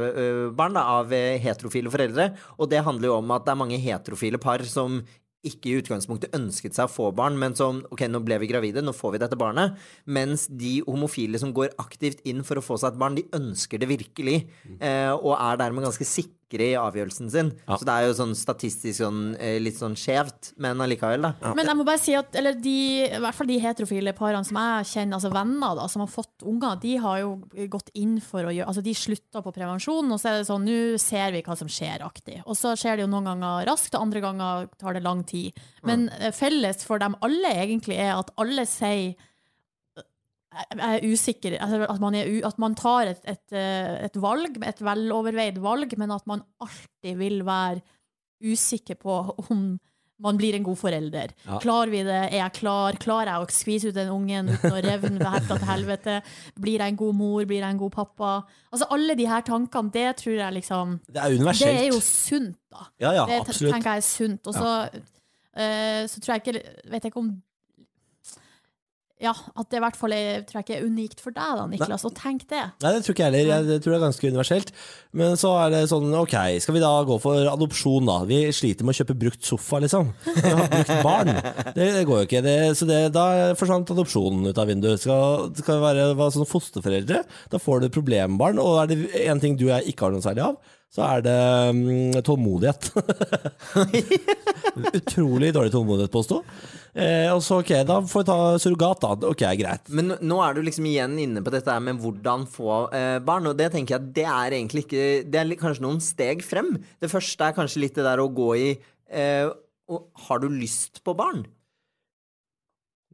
eh, barn da, av eh, heterofile foreldre. Og det handler jo om at det er mange heterofile par som ikke i utgangspunktet ønsket seg å få barn, men som ok, nå ble vi gravide, nå får vi dette barnet. Mens de homofile som går aktivt inn for å få seg et barn, de ønsker det virkelig. Eh, og er dermed ganske sikre i avgjørelsen sin. Så det er jo sånn statistisk sånn, eh, litt sånn skjevt, men allikevel, da. Men jeg må bare si at eller de, i hvert fall de heterofile parene som jeg kjenner, altså venner da, som har fått unger, de har jo gått inn for å gjøre Altså de slutta på prevensjon, og så er det sånn nå ser vi hva som skjer aktig. Og så skjer det jo noen ganger raskt, og andre ganger tar det lang tid. Men eh, felles for dem alle egentlig er at alle sier er usikker. Altså at, man er at man tar et, et, eh, et valg, et veloverveid valg, men at man alltid vil være usikker på om man blir en god forelder. Ja. Klarer vi det? Er jeg klar? Klarer jeg å skvise ut den ungen uten å revne herfra til helvete? Blir jeg en god mor? Blir jeg en god pappa? Altså Alle de her tankene, det tror jeg liksom Det er universelt. Det er jo sunt, da. ja, ja, Det absolutt. tenker jeg er sunt. Og så, uh, så tror jeg ikke Vet jeg ikke om Ja, at det i hvert fall er, tror jeg ikke er unikt for deg, da, Niklas. Og tenk det. Nei, det tror ikke jeg heller. Jeg, tror det er ganske universelt. Men så er det sånn, ok, skal vi da gå for adopsjon, da? Vi sliter med å kjøpe brukt sofa, liksom. [laughs] Vi har brukt barn. Det, det går jo ikke. Det, så det, da forsvant adopsjonen ut av vinduet. Skal, skal vi være, være sånn fosterforeldre, da får du problembarn. Og er det en ting du og jeg ikke har noe særlig av, så er det um, tålmodighet. [laughs] Utrolig dårlig tålmodighet, påstå. Eh, og så, ok, da får vi ta surrogat, da. Ok, greit. Men nå er du liksom igjen inne på dette med hvordan få eh, barn, og det tenker jeg at det er egentlig ikke Det er kanskje noen steg frem. Det første er kanskje litt det der å gå i eh, Har du lyst på barn?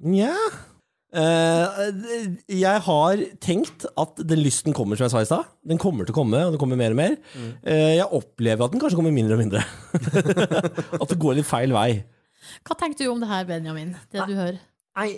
Nja Eh, Jeg har tenkt at den lysten kommer, som jeg sa i stad. Den kommer til å komme, og den kommer mer og mer. Eh, jeg opplever at den kanskje kommer mindre og mindre. [laughs] at det går litt feil vei. Hva tenker du om det her, Benjamin? Det du hører? Nei,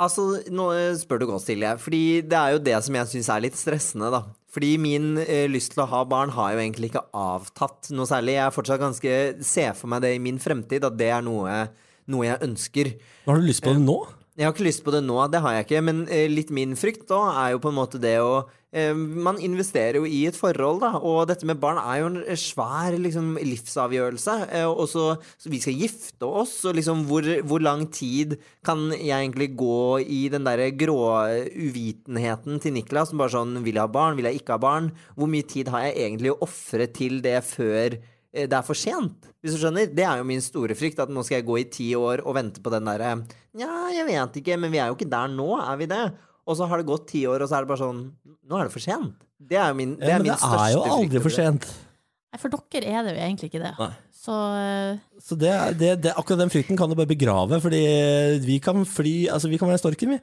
altså Nå eh, spør du godt, Silje. Fordi det er jo det som jeg syns er litt stressende, da. Fordi min eh, lyst til å ha barn har jo egentlig ikke avtatt noe særlig. Jeg er fortsatt ganske ser for meg det i min fremtid, at det er noe, noe jeg ønsker. Har du lyst på det nå? Jeg har ikke lyst på det nå, det har jeg ikke. Men eh, litt min frykt da er jo på en måte det å eh, Man investerer jo i et forhold, da. Og dette med barn er jo en svær liksom, livsavgjørelse. Eh, og så, vi skal gifte oss, og liksom hvor, hvor lang tid kan jeg egentlig gå i den derre grå uvitenheten til Niklas? Som bare sånn Vil jeg ha barn? Vil jeg ikke ha barn? Hvor mye tid har jeg egentlig å ofre til det før eh, det er for sent, hvis du skjønner. Det er jo min store frykt, at nå skal jeg gå i ti år og vente på den derre Nja, jeg vet ikke, men vi er jo ikke der nå, er vi det? Og så har det gått ti år, og så er det bare sånn Nå er det for sent. Det er jo min, det Ja, er men min det største er jo aldri for sent. Nei, For dere er det jo egentlig ikke det. Nei. Så eh, Så det, det, det, akkurat den frykten kan du bare begrave, fordi vi kan fly Altså, vi kan være storken, vi.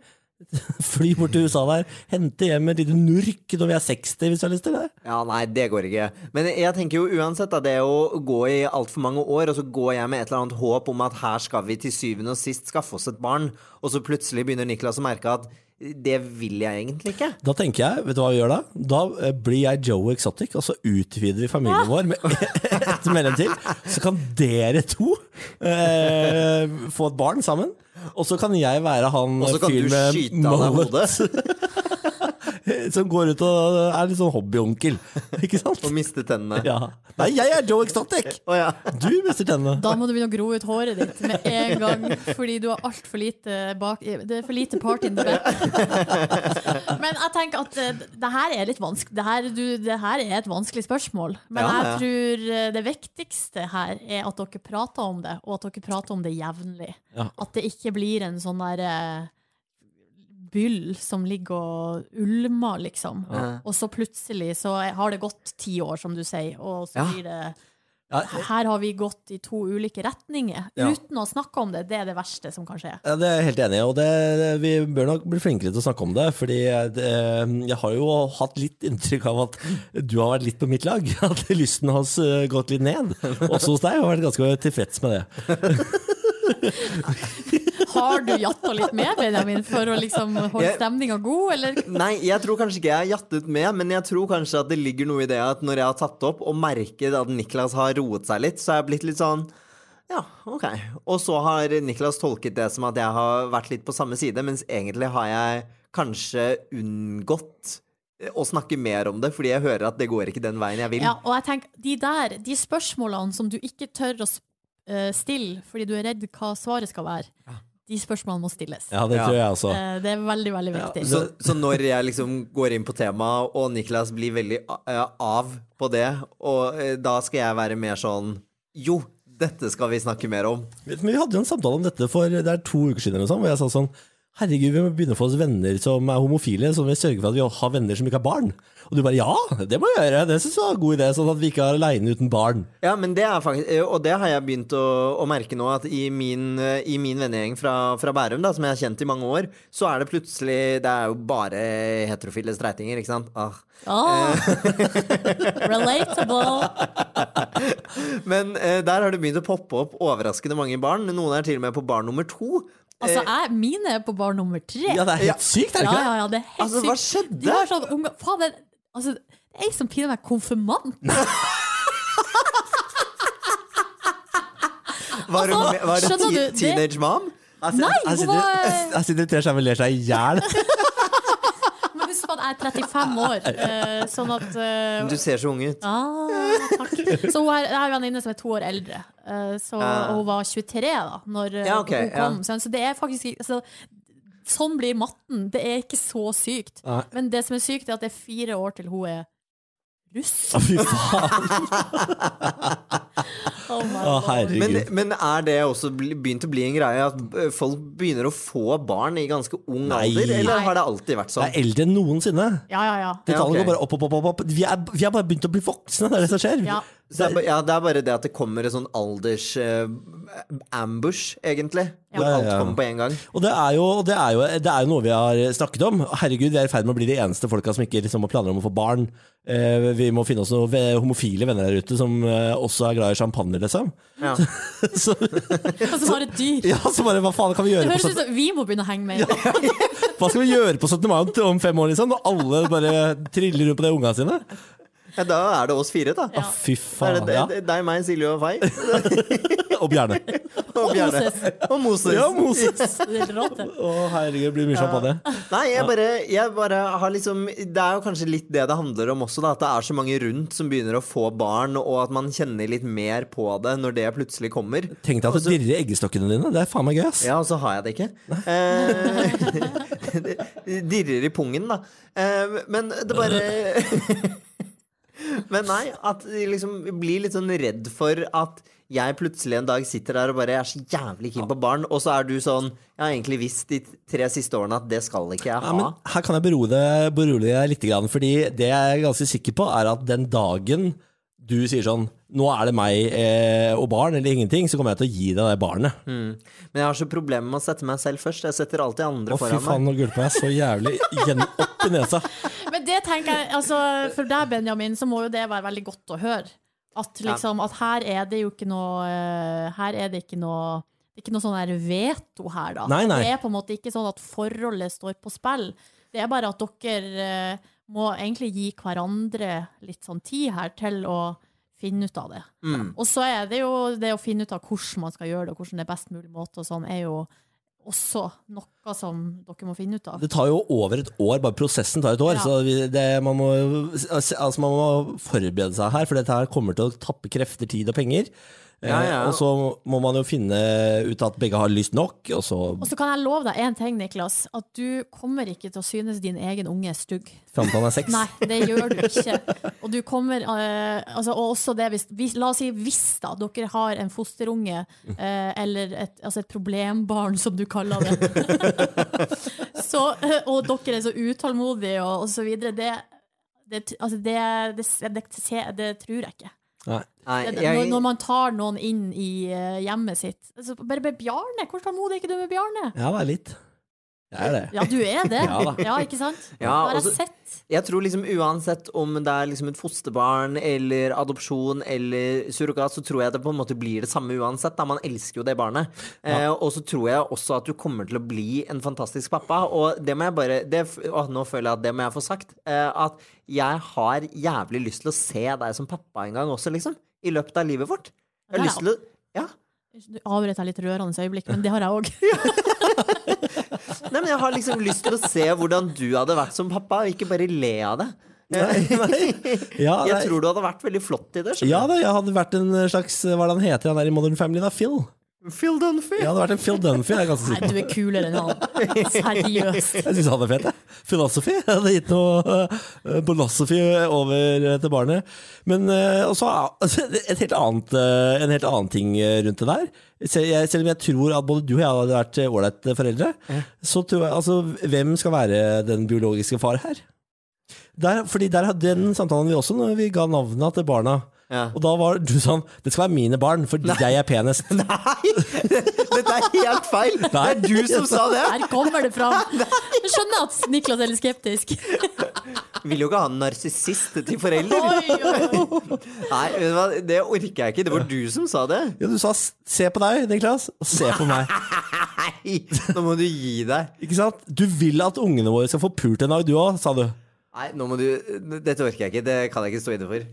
[laughs] Fly bort til USA der, hente hjem et lite nurk når vi er 60, hvis du har lyst til det. Ja, nei, det går ikke. Men jeg tenker jo uansett da, det å gå i altfor mange år, og så går jeg med et eller annet håp om at her skal vi til syvende og sist skaffe oss et barn, og så plutselig begynner Niklas å merke at det vil jeg egentlig ikke. Da tenker jeg, vet du hva vi gjør da? Da eh, blir jeg Joe Exotic, og så utvider vi familien vår med [laughs] ett medlem til. Så kan dere to eh, få et barn sammen. Og så kan jeg være han Og så kan du skyte deg mullet hodet [laughs] [laughs] som går ut og er litt sånn hobbyonkel. [laughs] Ikke sant? og mister tennene. Ja. Nei, jeg er Joe Exotic! [laughs] Oh, ja. Du mister tennene. Da må du begynne å gro ut håret ditt med en gang, fordi du har altfor lite bak Det er for lite part in the back. Men jeg tenker at eh, det her er litt vanskelig. Det her, du, det her er et vanskelig spørsmål. Men jeg tror eh, det viktigste her er at dere prater om det, og at dere prater om det jevnlig. Ja. At det ikke blir en sånn der eh, byll som ligger og ulmer, liksom. Ja. Og så plutselig så har det gått ti år, som du sier, og så blir det her har vi gått i to ulike retninger. Ja. Uten å snakke om det. Det er det verste som kan skje. Ja, det er jeg helt enig i, og det, vi bør nok bli flinkere til å snakke om det. Fordi det, jeg har jo hatt litt inntrykk av at du har vært litt på mitt lag. [laughs] At lysten har eh, gått litt ned. Også hos deg har jeg vært ganske tilfreds med det. [laughs] Har du jatta litt med, Benjamin, for å liksom holde stemninga god, eller? Nei, jeg tror kanskje ikke jeg har jattet med, men jeg tror kanskje at det ligger noe i det at når jeg har tatt opp og merket at Niklas har roet seg litt, så har jeg blitt litt sånn ja, ok. Og så har Niklas tolket det som at jeg har vært litt på samme side, mens egentlig har jeg kanskje unngått å snakke mer om det, fordi jeg hører at det går ikke den veien jeg vil. Ja, og jeg tenker, de der, de spørsmålene som du ikke tør å eh, stille fordi du er redd hva svaret skal være, de spørsmålene må stilles. Ja, det tror jeg også. Eh, Det er veldig, veldig viktig. Så, så når jeg liksom går inn på temaet, og Niklas blir veldig eh, av på det, og eh, da skal jeg være mer sånn Jo, dette skal vi snakke mer om. Men vi hadde jo en samtale om dette for det er to uker siden, eller noe sånt, hvor jeg sa sånn Herregud, vi må begynne å få oss venner som er homofile, så vi sørger for at vi har venner som ikke har barn. Og du bare ja, det må vi gjøre, det syns jeg var en god idé, sånn at vi ikke er aleine uten barn. Ja, men det er faktisk eh, Og det har jeg begynt å, å merke nå, at i min, eh, i min vennegjeng fra, fra Bærum, da, som jeg har kjent i mange år, så er det plutselig Det er jo bare heterofile streitinger, ikke sant? Ah. Oh. [laughs] relatable. Men eh, der har det begynt å poppe opp overraskende mange barn. Noen er til og med på barn nummer to. Altså, jeg, mine er på bar nummer tre. Ja, det er helt sykt, er det ikke ja, det? ja, det er helt Altså, sykt. hva skjedde? De har sånn unge Faen, det, altså, det er ei som pinner meg konfirmant. Var, Altså, var det teenage mom? Nei, hun var- Jeg sitter og ler seg i hjel. Men husk på at jeg er 35 år, uh, sånn at uh, Du ser så ung ut. Ah, takk. Så hun er, en venninne som er to år eldre, Uh, så, og hun var 23 da Når Ja, okay, hun kom. ja. Så, det er faktisk altså, Sånn blir matten. Det er ikke så sykt. Nei. Men det som er sykt, er at det er fire år til hun er russ. Å, fy faen. [laughs] Oh Å, herregud. Men, men er det også bli- begynt å bli en greie at eh, folk begynner å få barn i ganske ung Nei. alder? Eller Nei. har det alltid vært Det sånn? er eldre enn noensinne. Ja, ja, ja. Det Ja, ok. går bare opp, opp, opp. opp. Vi, er, vi har bare begynt å bli voksne, det er det som skjer. ja. Så det, er, ja, det er bare det at det kommer en sånn alders-ambush, egentlig. Hvor Ja, ja, alt kommer på en gang. Og det er, jo, det, er jo, det er jo noe vi har snakket om. Herregud, vi er i ferd med å bli de eneste folka som ikke liksom, har planer om å få barn. Uh, vi må finne oss noen homofile venner der ute som uh, også er glad i champagne, liksom. Ja. [laughs] Så, Og så bare et dyr. ja, så bare hva faen kan vi gjøre Det høres ut som vi må begynne å henge med. Hva skal vi gjøre på 17. mai om- om fem år, liksom? Når alle bare triller rundt på de unga sine? Ja, da er det oss fire, da. Ja. Fy faen. er det Ja. det- deg, meg, Silje og Fay. [laughs] Og Bjerne. Og Bjerne. Moses. Og Moses. Ja, Moses. Det det. Å, herregud, det blir mye champagne. Nei, jeg bare, jeg bare har liksom Det er jo kanskje litt det det handler om også, da. At det er så mange rundt som begynner å få barn, og at man kjenner litt mer på det når det plutselig kommer. Tenk deg at det dirrer i eggestokkene dine. Det er faen meg gøy, ass. Ja, og så har jeg det ikke. Eh, [laughs] dirrer i pungen, da. Eh, men det bare [laughs] Men nei, at de liksom blir litt sånn redd for at jeg plutselig en dag sitter der og bare er så jævlig keen på barn, og så er du sånn Jeg har egentlig visst de tre siste årene at det skal ikke jeg Ja, ha. men her kan jeg berolige, berolige deg litt, fordi det jeg er ganske sikker på, er at den dagen du sier sånn Nå er det meg eh, og barn, eller ingenting, så kommer jeg til å gi deg det barnet. Mm. Men jeg har så problemer med å sette meg selv først. Jeg setter alltid andre Å, fy foran faen, nå gulper jeg så jævlig igjen opp i nesa. [laughs] Men det tenker jeg, altså, for deg, Benjamin, så må jo det være veldig godt å høre. At, liksom, at her er det jo ikke noe eh, Her er det ikke noe det er ikke noe sånn der veto her, da. Nei, nei. Det er på en måte ikke sånn at forholdet står på spill. Det er bare at dere eh, må egentlig gi hverandre litt sånn tid her til å finne ut av det. Mm. Og så er det jo det å finne ut av hvordan man skal gjøre det, og hvordan det er best mulig måte, og sånn, er jo også noe som dere må finne ut av. Det tar jo over et år, bare prosessen tar et år. Ja. Så det, man, må, altså man må forberede seg her, for dette her kommer til å tappe krefter, tid og penger. Ja, ja. Eh, og så må man jo finne ut at begge har lyst nok, og så Og så kan jeg love deg én ting, Niklas. At du kommer ikke til å synes din egen unge er stygg. fram til han er seks. Nei, det gjør du ikke. Og du kommer uh, altså, Og også det hvis, hvis La oss si hvis da dere har en fosterunge, uh, eller et, altså et problembarn, som du kaller det. [laughs] så, uh, og dere er så utålmodige og, og så videre. Det, det, altså, det, det, det, det, det tror jeg ikke. Nei. Nei, jeg, når, når man tar noen inn i eh, hjemmet sitt. Altså, bare med Bjarne! Hvor tålmodig er ikke du med Bjarne? Ja, det er litt. Jeg er det. Ja, du er det. [laughs] Ja. Ja, ikke sant? Ja, det har og så- jeg sett. jeg tror liksom uansett om det er liksom et fosterbarn eller adopsjon eller surrogat, så tror jeg det på en måte blir det samme uansett. Da. Man elsker jo det barnet. Eh, og så tror jeg også at du kommer til å bli en fantastisk pappa. Og det må jeg bare det, å, Nå føler jeg at det må jeg få sagt. Eh, at jeg har jævlig lyst til å se deg som pappa en gang også, liksom. I løpet av livet vårt. Jeg har Ja. lyst til å Ja. Du avbrøt jeg litt rørende øyeblikk, men det har jeg òg. [laughs] Nei, men jeg har liksom lyst til å se hvordan du hadde vært som pappa, og ikke bare le av det. [laughs] Ja, Jeg tror du hadde vært veldig flott i det. skjønner Ja da, jeg hadde vært en slags Hva er det han heter, han der i Modern Family, da? Phil? Phil Dunphy. Ja, det hadde vært en Phil Dunphy, jeg er ganske Nei, du er kulere enn han. Seriøst. Jeg syns han er fet, jeg. Philosophy. Jeg hadde gitt noe uh, philosophy over uh, til barnet. Men uh, også altså, [laughs] et helt annet, uh, en helt annen ting rundt det der. Selv, jeg, selv om jeg tror at både du og jeg hadde vært ålreite foreldre, så tror jeg altså Hvem skal være den biologiske far her? Der, fordi der, Den samtalen vi også når vi ga navnene til barna. Ja. Og da var du sånn Det skal være mine barn, fordi jeg er penest. [laughs] Nei! Dette er helt feil! Det er du som sa det! Her kommer det fram. Jeg skjønner at Niklas er litt skeptisk. [laughs] Vil jo ikke ha en narsissist til forelder. Oi, oi, oi. Nei, vet du hva? det orker jeg ikke. Det var du som sa det. Ja, du sa 'se på deg', Niklas, og 'se på meg'. [laughs] Nei, nå må du gi deg. Ikke sant? Du vil at ungene våre skal få pult en dag, du òg, sa du. Nei, nå må du Dette orker jeg ikke. Det kan jeg ikke stå inne for.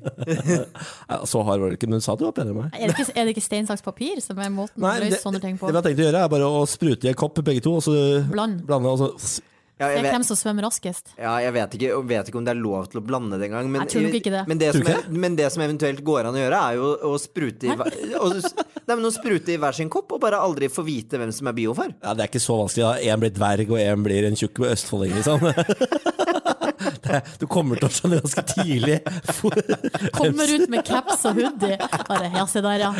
[laughs] Så hard var det ikke, men du sa du var penere enn meg. Er det ikke, er det ikke stein, saks, papir som er måten å det, sånne ting på? det vi har tenkt å gjøre, er bare å sprute i en kopp begge to, og så Bland. blande, og så Ja, jeg vet, hvem som svømmer raskest. ja, jeg vet, ikke, vet ikke om det er lov til å blande det engang. Men, Jeg tror ikke det. Men det, som, er, men det som eventuelt går an å gjøre, er jo å sprute i, å, nei, men å sprute i hver sin kopp, og bare aldri få vite hvem som er biofar. Ja, det er ikke så vanskelig. da Én blir dverg, og én blir en tjukk østfolding, liksom. [laughs] [laughs] Det, du kommer til å skjønne ganske tidlig. [laughs] Kommer ut med caps og hoodie. Bare, ja, se der, ja.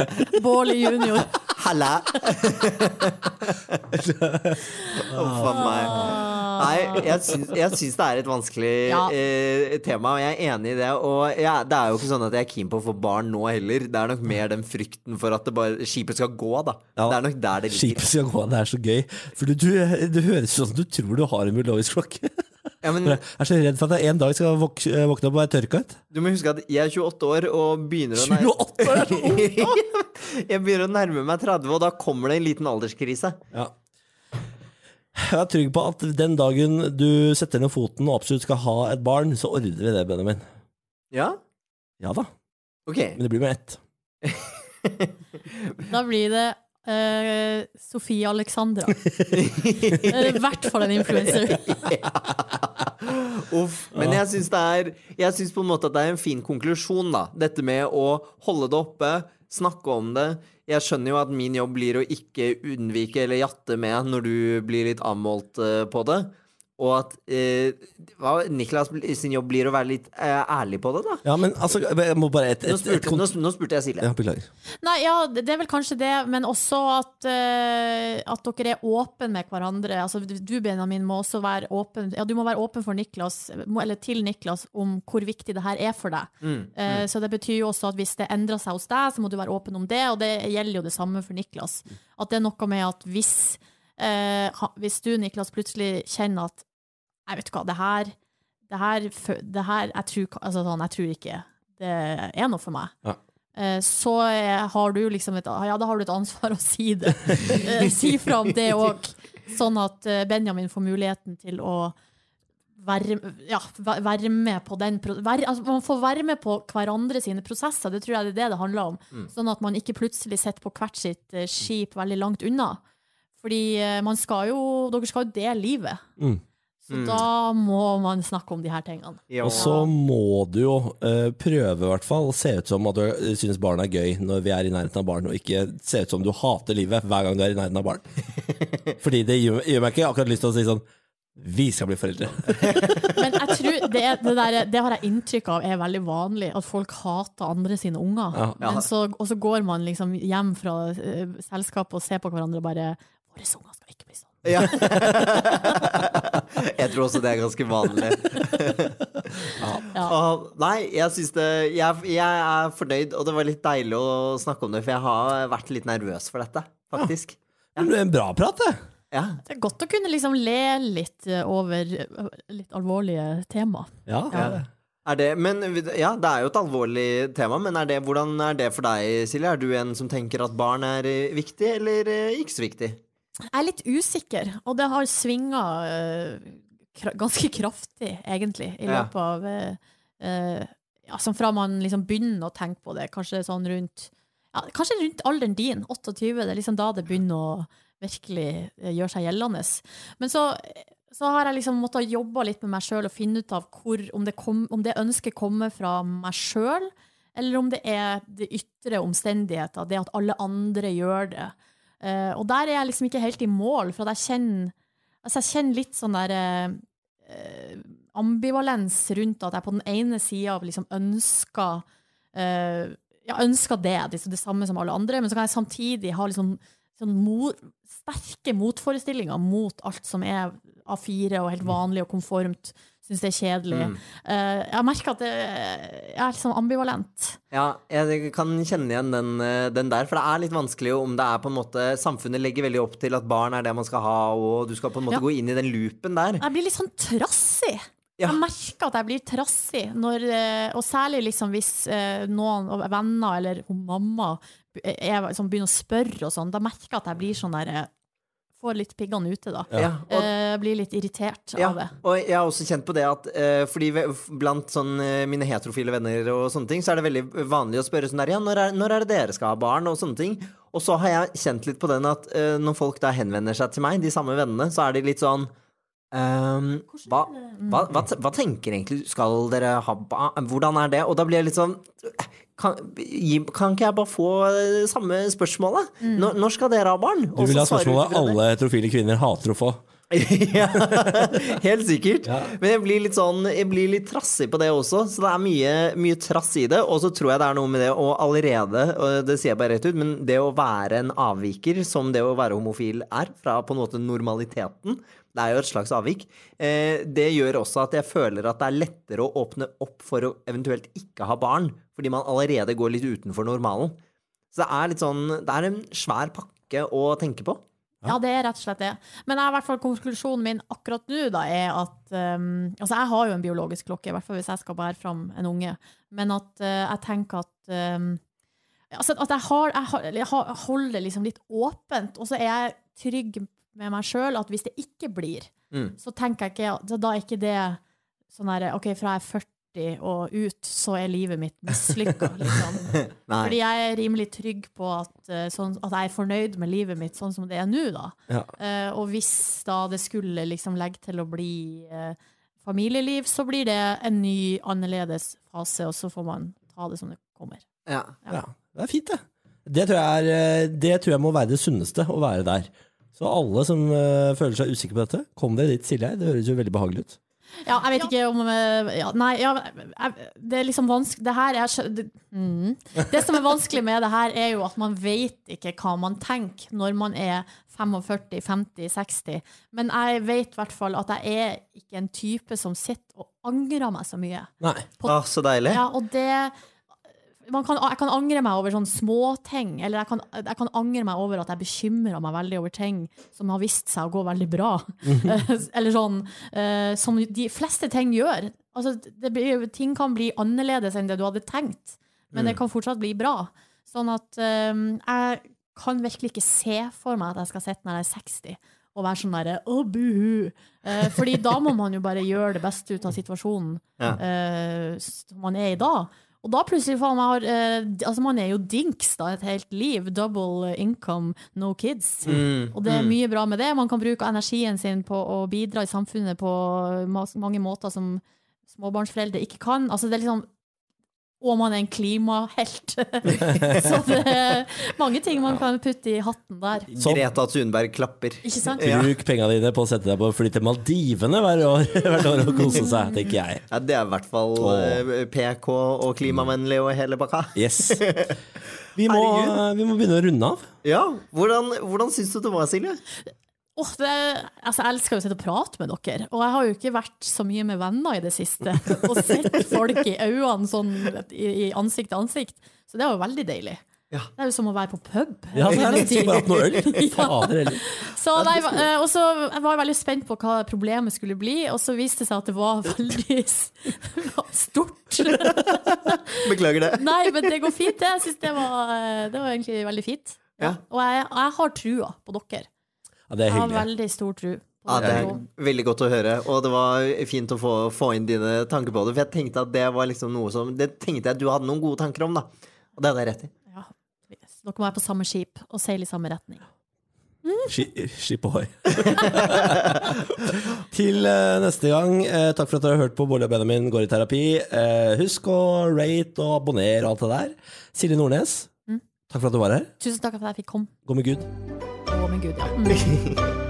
Bårli junior. Halla! [laughs] Huff a meg. Nei, jeg syns, jeg syns det er et vanskelig Ja. eh, tema, og jeg er enig i det. Og ja, det er jo ikke sånn at jeg er keen på å få barn nå heller. Det er nok mer den frykten for at det bare, skipet skal gå, da. Ja. Det er nok der det ligger. Skipet skal gå, det er så gøy. For du, du, det høres ut som du tror du har en biologisk klokke. Ja, men Jeg er så redd for at jeg en dag skal våk våkne opp og være tørka ut. du må huske at jeg er 28 år og begynner å nær- 28 år [laughs] Jeg begynner å nærme meg 30, og da kommer det en liten alderskrise. Ja. Jeg er trygg på at den dagen du setter ned foten og absolutt skal ha et barn, så ordner vi det, Benjamin. Ja? Ja da, Okay. men det blir med ett. [laughs] [laughs] Da blir det eh, Sofie Alexandra. [laughs] Er i hvert fall en influenser. [laughs] Uff. Men jeg syns det er Jeg synes på en måte at det er en fin konklusjon, da. Dette med å holde det oppe, snakke om det. Jeg skjønner jo at min jobb blir å ikke unnvike eller jatte med når du blir litt avmålt eh, på det. Og at eh, hva, Niklas sin jobb blir å være litt eh, ærlig på det, da. Ja, men altså, jeg må bare et, Nå et, et, spurte, nå, nå spurte jeg Silje. Ja, beklager. Nei, ja, det er vel kanskje det, men også at, eh, at dere er åpne med hverandre. Altså, du, Benjamin, må også være åpen Ja, du må være åpen for Niklas, eller til Niklas, om hvor viktig det her er for deg. Mm, Eh, Så det betyr jo også at hvis det endrer seg hos deg, så må du være åpen om det, og det gjelder jo det samme for Niklas. At det er noe med at hvis, eh, hvis du, Niklas, plutselig kjenner at Jeg vet hva, det her, det her, det her jeg, tror, altså sånn, jeg tror ikke det er noe for meg. Ja. Eh, Så eh, har du liksom et, ja, da har du et ansvar å si det. [laughs] Eh, si fra om det òg, sånn at Benjamin får muligheten til å være, ja, være med på den være, altså, Man får være med på hverandre sine prosesser, det tror jeg det er det det handler om. Sånn at man ikke plutselig sitter på hvert sitt skip veldig langt unna. Fordi man skal jo, dere skal jo dele livet. Mm. Så da må man snakke om de her tingene. Ja. Og så må du jo uh, prøve i hvert fall å se ut som at du syns synes barn er gøy når vi er i nærheten av barn, og ikke se ut som du hater livet hver gang du er i nærheten av barn. [laughs] Fordi det gjør, gjør meg ikke akkurat lyst til å si sånn Vi skal bli foreldre. [laughs] Men jeg tror det, er, det, der, det har jeg inntrykk av er veldig vanlig, at folk hater andre sine unger. Ja. Men så, og så går man liksom hjem fra uh, selskapet og ser på hverandre og bare Våre unger skal ikke bli sånn. Ja. [laughs] jeg tror også det er ganske vanlig. [laughs] Ja. Åh, nei, jeg syns det jeg, jeg er fornøyd, og det var litt deilig å snakke om det, for jeg har vært litt nervøs for dette, faktisk. Men det er en bra prat, det. Ja. Det er godt å kunne liksom le litt over litt alvorlige tema. Ja, Ja. Er det, men ja, det er jo et alvorlig tema, men er det, hvordan er det for deg, Silje? Er du en som tenker at barn er viktig, eller eh, ikke så viktig? Jeg er litt usikker, og det har svinga kra ganske kraftig, egentlig, i løpet av uh, eh, ja, Som Fra man liksom begynner å tenke på det, kanskje sånn rundt ja, Kanskje rundt alderen din, 28, det er liksom da det begynner å virkelig eh, gjøre seg gjeldende. Men så, så har jeg liksom måttet jobbe litt med meg sjøl og finne ut av hvor, om, det kom, om det ønsket kommer fra meg sjøl, eller om det er det ytre omstendigheter, det at alle andre gjør det. Eh, og der er jeg liksom ikke helt i mål, for at jeg kjenner, altså jeg kjenner litt sånn der uh, ambivalens rundt at jeg på den ene sida liksom ønsker uh, ja, ønsker det, liksom det samme som alle andre, men så kan jeg samtidig ha liksom, sånn mor, sterke motforestillinger mot alt som er A4 og helt vanlig og konformt. Syns det er kjedelig. Eh, jeg merker at det, jeg er liksom ambivalent. Ja, jeg kan kjenne igjen den, eh, den der, for det er litt vanskelig om det er på en måte Samfunnet legger veldig opp til at barn er det man skal ha, og du skal på en måte Ja. gå inn i den loopen der. Jeg blir litt sånn trassig. Ja. Jeg merker at jeg blir trassig, når, eh, og særlig liksom hvis noen venner eller mamma er, begynner å spørre og sånn, da merker jeg at jeg blir sånn der eh, Får litt piggene ute, da. Ja, og, Eh, blir litt irritert ja, av det. og jeg har også kjent på det at eh, Fordi blant sånn, eh, mine heterofile venner og sånne ting, så er det veldig vanlig å spørre sånn der Ja, når er, når er det dere skal ha barn? Og sånne ting. Og så har jeg kjent litt på den at eh, når folk da henvender seg til meg, de samme vennene, så er de litt sånn Um, hva, hva, hva, hva tenker egentlig Skal dere ha? Hvordan er det? Og da blir jeg litt sånn kan, kan ikke jeg bare få eh, samme spørsmålet? Når, når skal dere ha barn? Du vil ha spørsmålet alle heterofile kvinner hater å få. [laughs] ja, helt sikkert. Ja. Men jeg blir litt sånn Jeg blir litt trassig på det også, så det er mye, mye trass i det. Og så tror jeg det er noe med det å allerede, og det sier jeg bare rett ut, men det å være en avviker, som det å være homofil er, fra på en måte normaliteten, det er jo et slags avvik, eh, det gjør også at jeg føler at det er lettere å åpne opp for å eventuelt ikke ha barn, fordi man allerede går litt utenfor normalen. Så det er litt sånn Det er en svær pakke å tenke på. Ja, det er rett og slett det. Men jeg, i hvert fall konklusjonen min akkurat nå da, er at um, Altså, jeg har jo en biologisk klokke, i hvert fall hvis jeg skal bære fram en unge. Men at uh, jeg tenker at um, Altså at jeg, har, jeg, har, jeg holder det liksom litt åpent, og så er jeg trygg med meg sjøl at hvis det ikke blir, Mm. så tenker jeg ikke så Da er ikke det sånn her OK, fra jeg er 40 og ut, så er livet mitt mislykka, [laughs] liksom. Fordi jeg er rimelig trygg på at, eh, sånn, at jeg er fornøyd med livet mitt sånn som det er nå, da. Ja. Uh, og hvis da det skulle liksom legge til å bli uh, familieliv, så blir det en ny, annerledes fase, og så får man ta det som det kommer. Ja. Ja, det er fint, det. Det tror, jeg er, det tror jeg må være det sunneste, å være der. Så alle som uh, føler seg usikre på dette, kom dere dit, Silje. Det høres jo veldig behagelig ut. Ja, jeg vet ikke om eh, ja, Nei, ja, det er liksom vanskelig Det her er det, mm. [laughs] det som er vanskelig med det her, er jo at man vet ikke hva man tenker når man er 45, 50, 60. Men jeg vet i hvert fall at jeg er ikke en type som sitter og angrer meg så mye. Nei. På- ah, så deilig. Ja, og det kan, Jeg kan angre meg over sånne småting, eller jeg kan, jeg kan angre meg over at jeg bekymrer meg veldig over ting som har vist seg å gå veldig bra. [laughs] eller sånn uh, som de fleste ting gjør. Altså, det blir, ting kan bli annerledes enn det du hadde tenkt, men det kan fortsatt bli bra. Sånn at um, jeg kan virkelig ikke se for meg at jeg skal sitte når jeg er 60 og være sånn derre å, buhu. Eh, fordi da må man jo bare gjøre det beste ut av [laughs] situasjonen Ja. eh, som man er i da. Og da plutselig faen meg har eh, Altså, man er jo dinks da et helt liv. Double income, no kids. Mm. Og det er mye bra med det. Man kan bruke energien sin på å bidra i samfunnet på mange måter som småbarnsforeldre ikke kan. Altså, det er liksom og man er en klimahelt. [laughs] Så det er mange ting man kan putte i hatten der. Så- Greta Thunberg klapper. Ikke sant? Ja. Bruk penga dine på å sette deg på fly til Maldivene hver år, [laughs] hvert år og kose seg, tenker jeg. Ja, det er i hvert fall Åh. eh, PK og klimavennlig og hele bakka. Yes. [laughs] Vi må, vi må begynne å runde av. Ja, Hvordan, hvordan syns du det var, Silje? Åh, det, altså, jeg elsker jo å sitte og prate med dere, og jeg har jo ikke vært så mye med venner i det siste. Og sett folk i øynene sånn i, i ansikt til ansikt. Så det var jo veldig deilig. Ja. Det er jo som å være på pub. Ja, så er det skal bare noe øl. [laughs] Ja. Fader heller. Så nei, eh, og så jeg var jeg veldig spent på hva problemet skulle bli, og så viste det seg at det var veldig stort. [laughs] Beklager det. Nei, men det går fint. det. Jeg synes det var, eh, det var egentlig veldig fint. Ja. Og jeg, jeg har trua på dere. Ja, det er Jeg har veldig stor tro. Ja, det er veldig godt å høre, og det var fint å få, få inn dine tanker på det. For jeg tenkte at det var liksom noe som Det tenkte jeg at du hadde noen gode tanker om, da. Og det hadde jeg rett i. Ja, yes. Dere må være på samme skip og seile i samme retning. Ski- Skip ohoi. [laughs] Til uh, neste gang, uh, takk for at dere har hørt på Bolle og Benjamin går i terapi. Uh, husk å rate og abonnere og alt det der. Silje Nordnes, Mm. takk for at du var her. Tusen takk for at jeg fikk komme. Gå med Gud. Å, min gud, ja. Mm.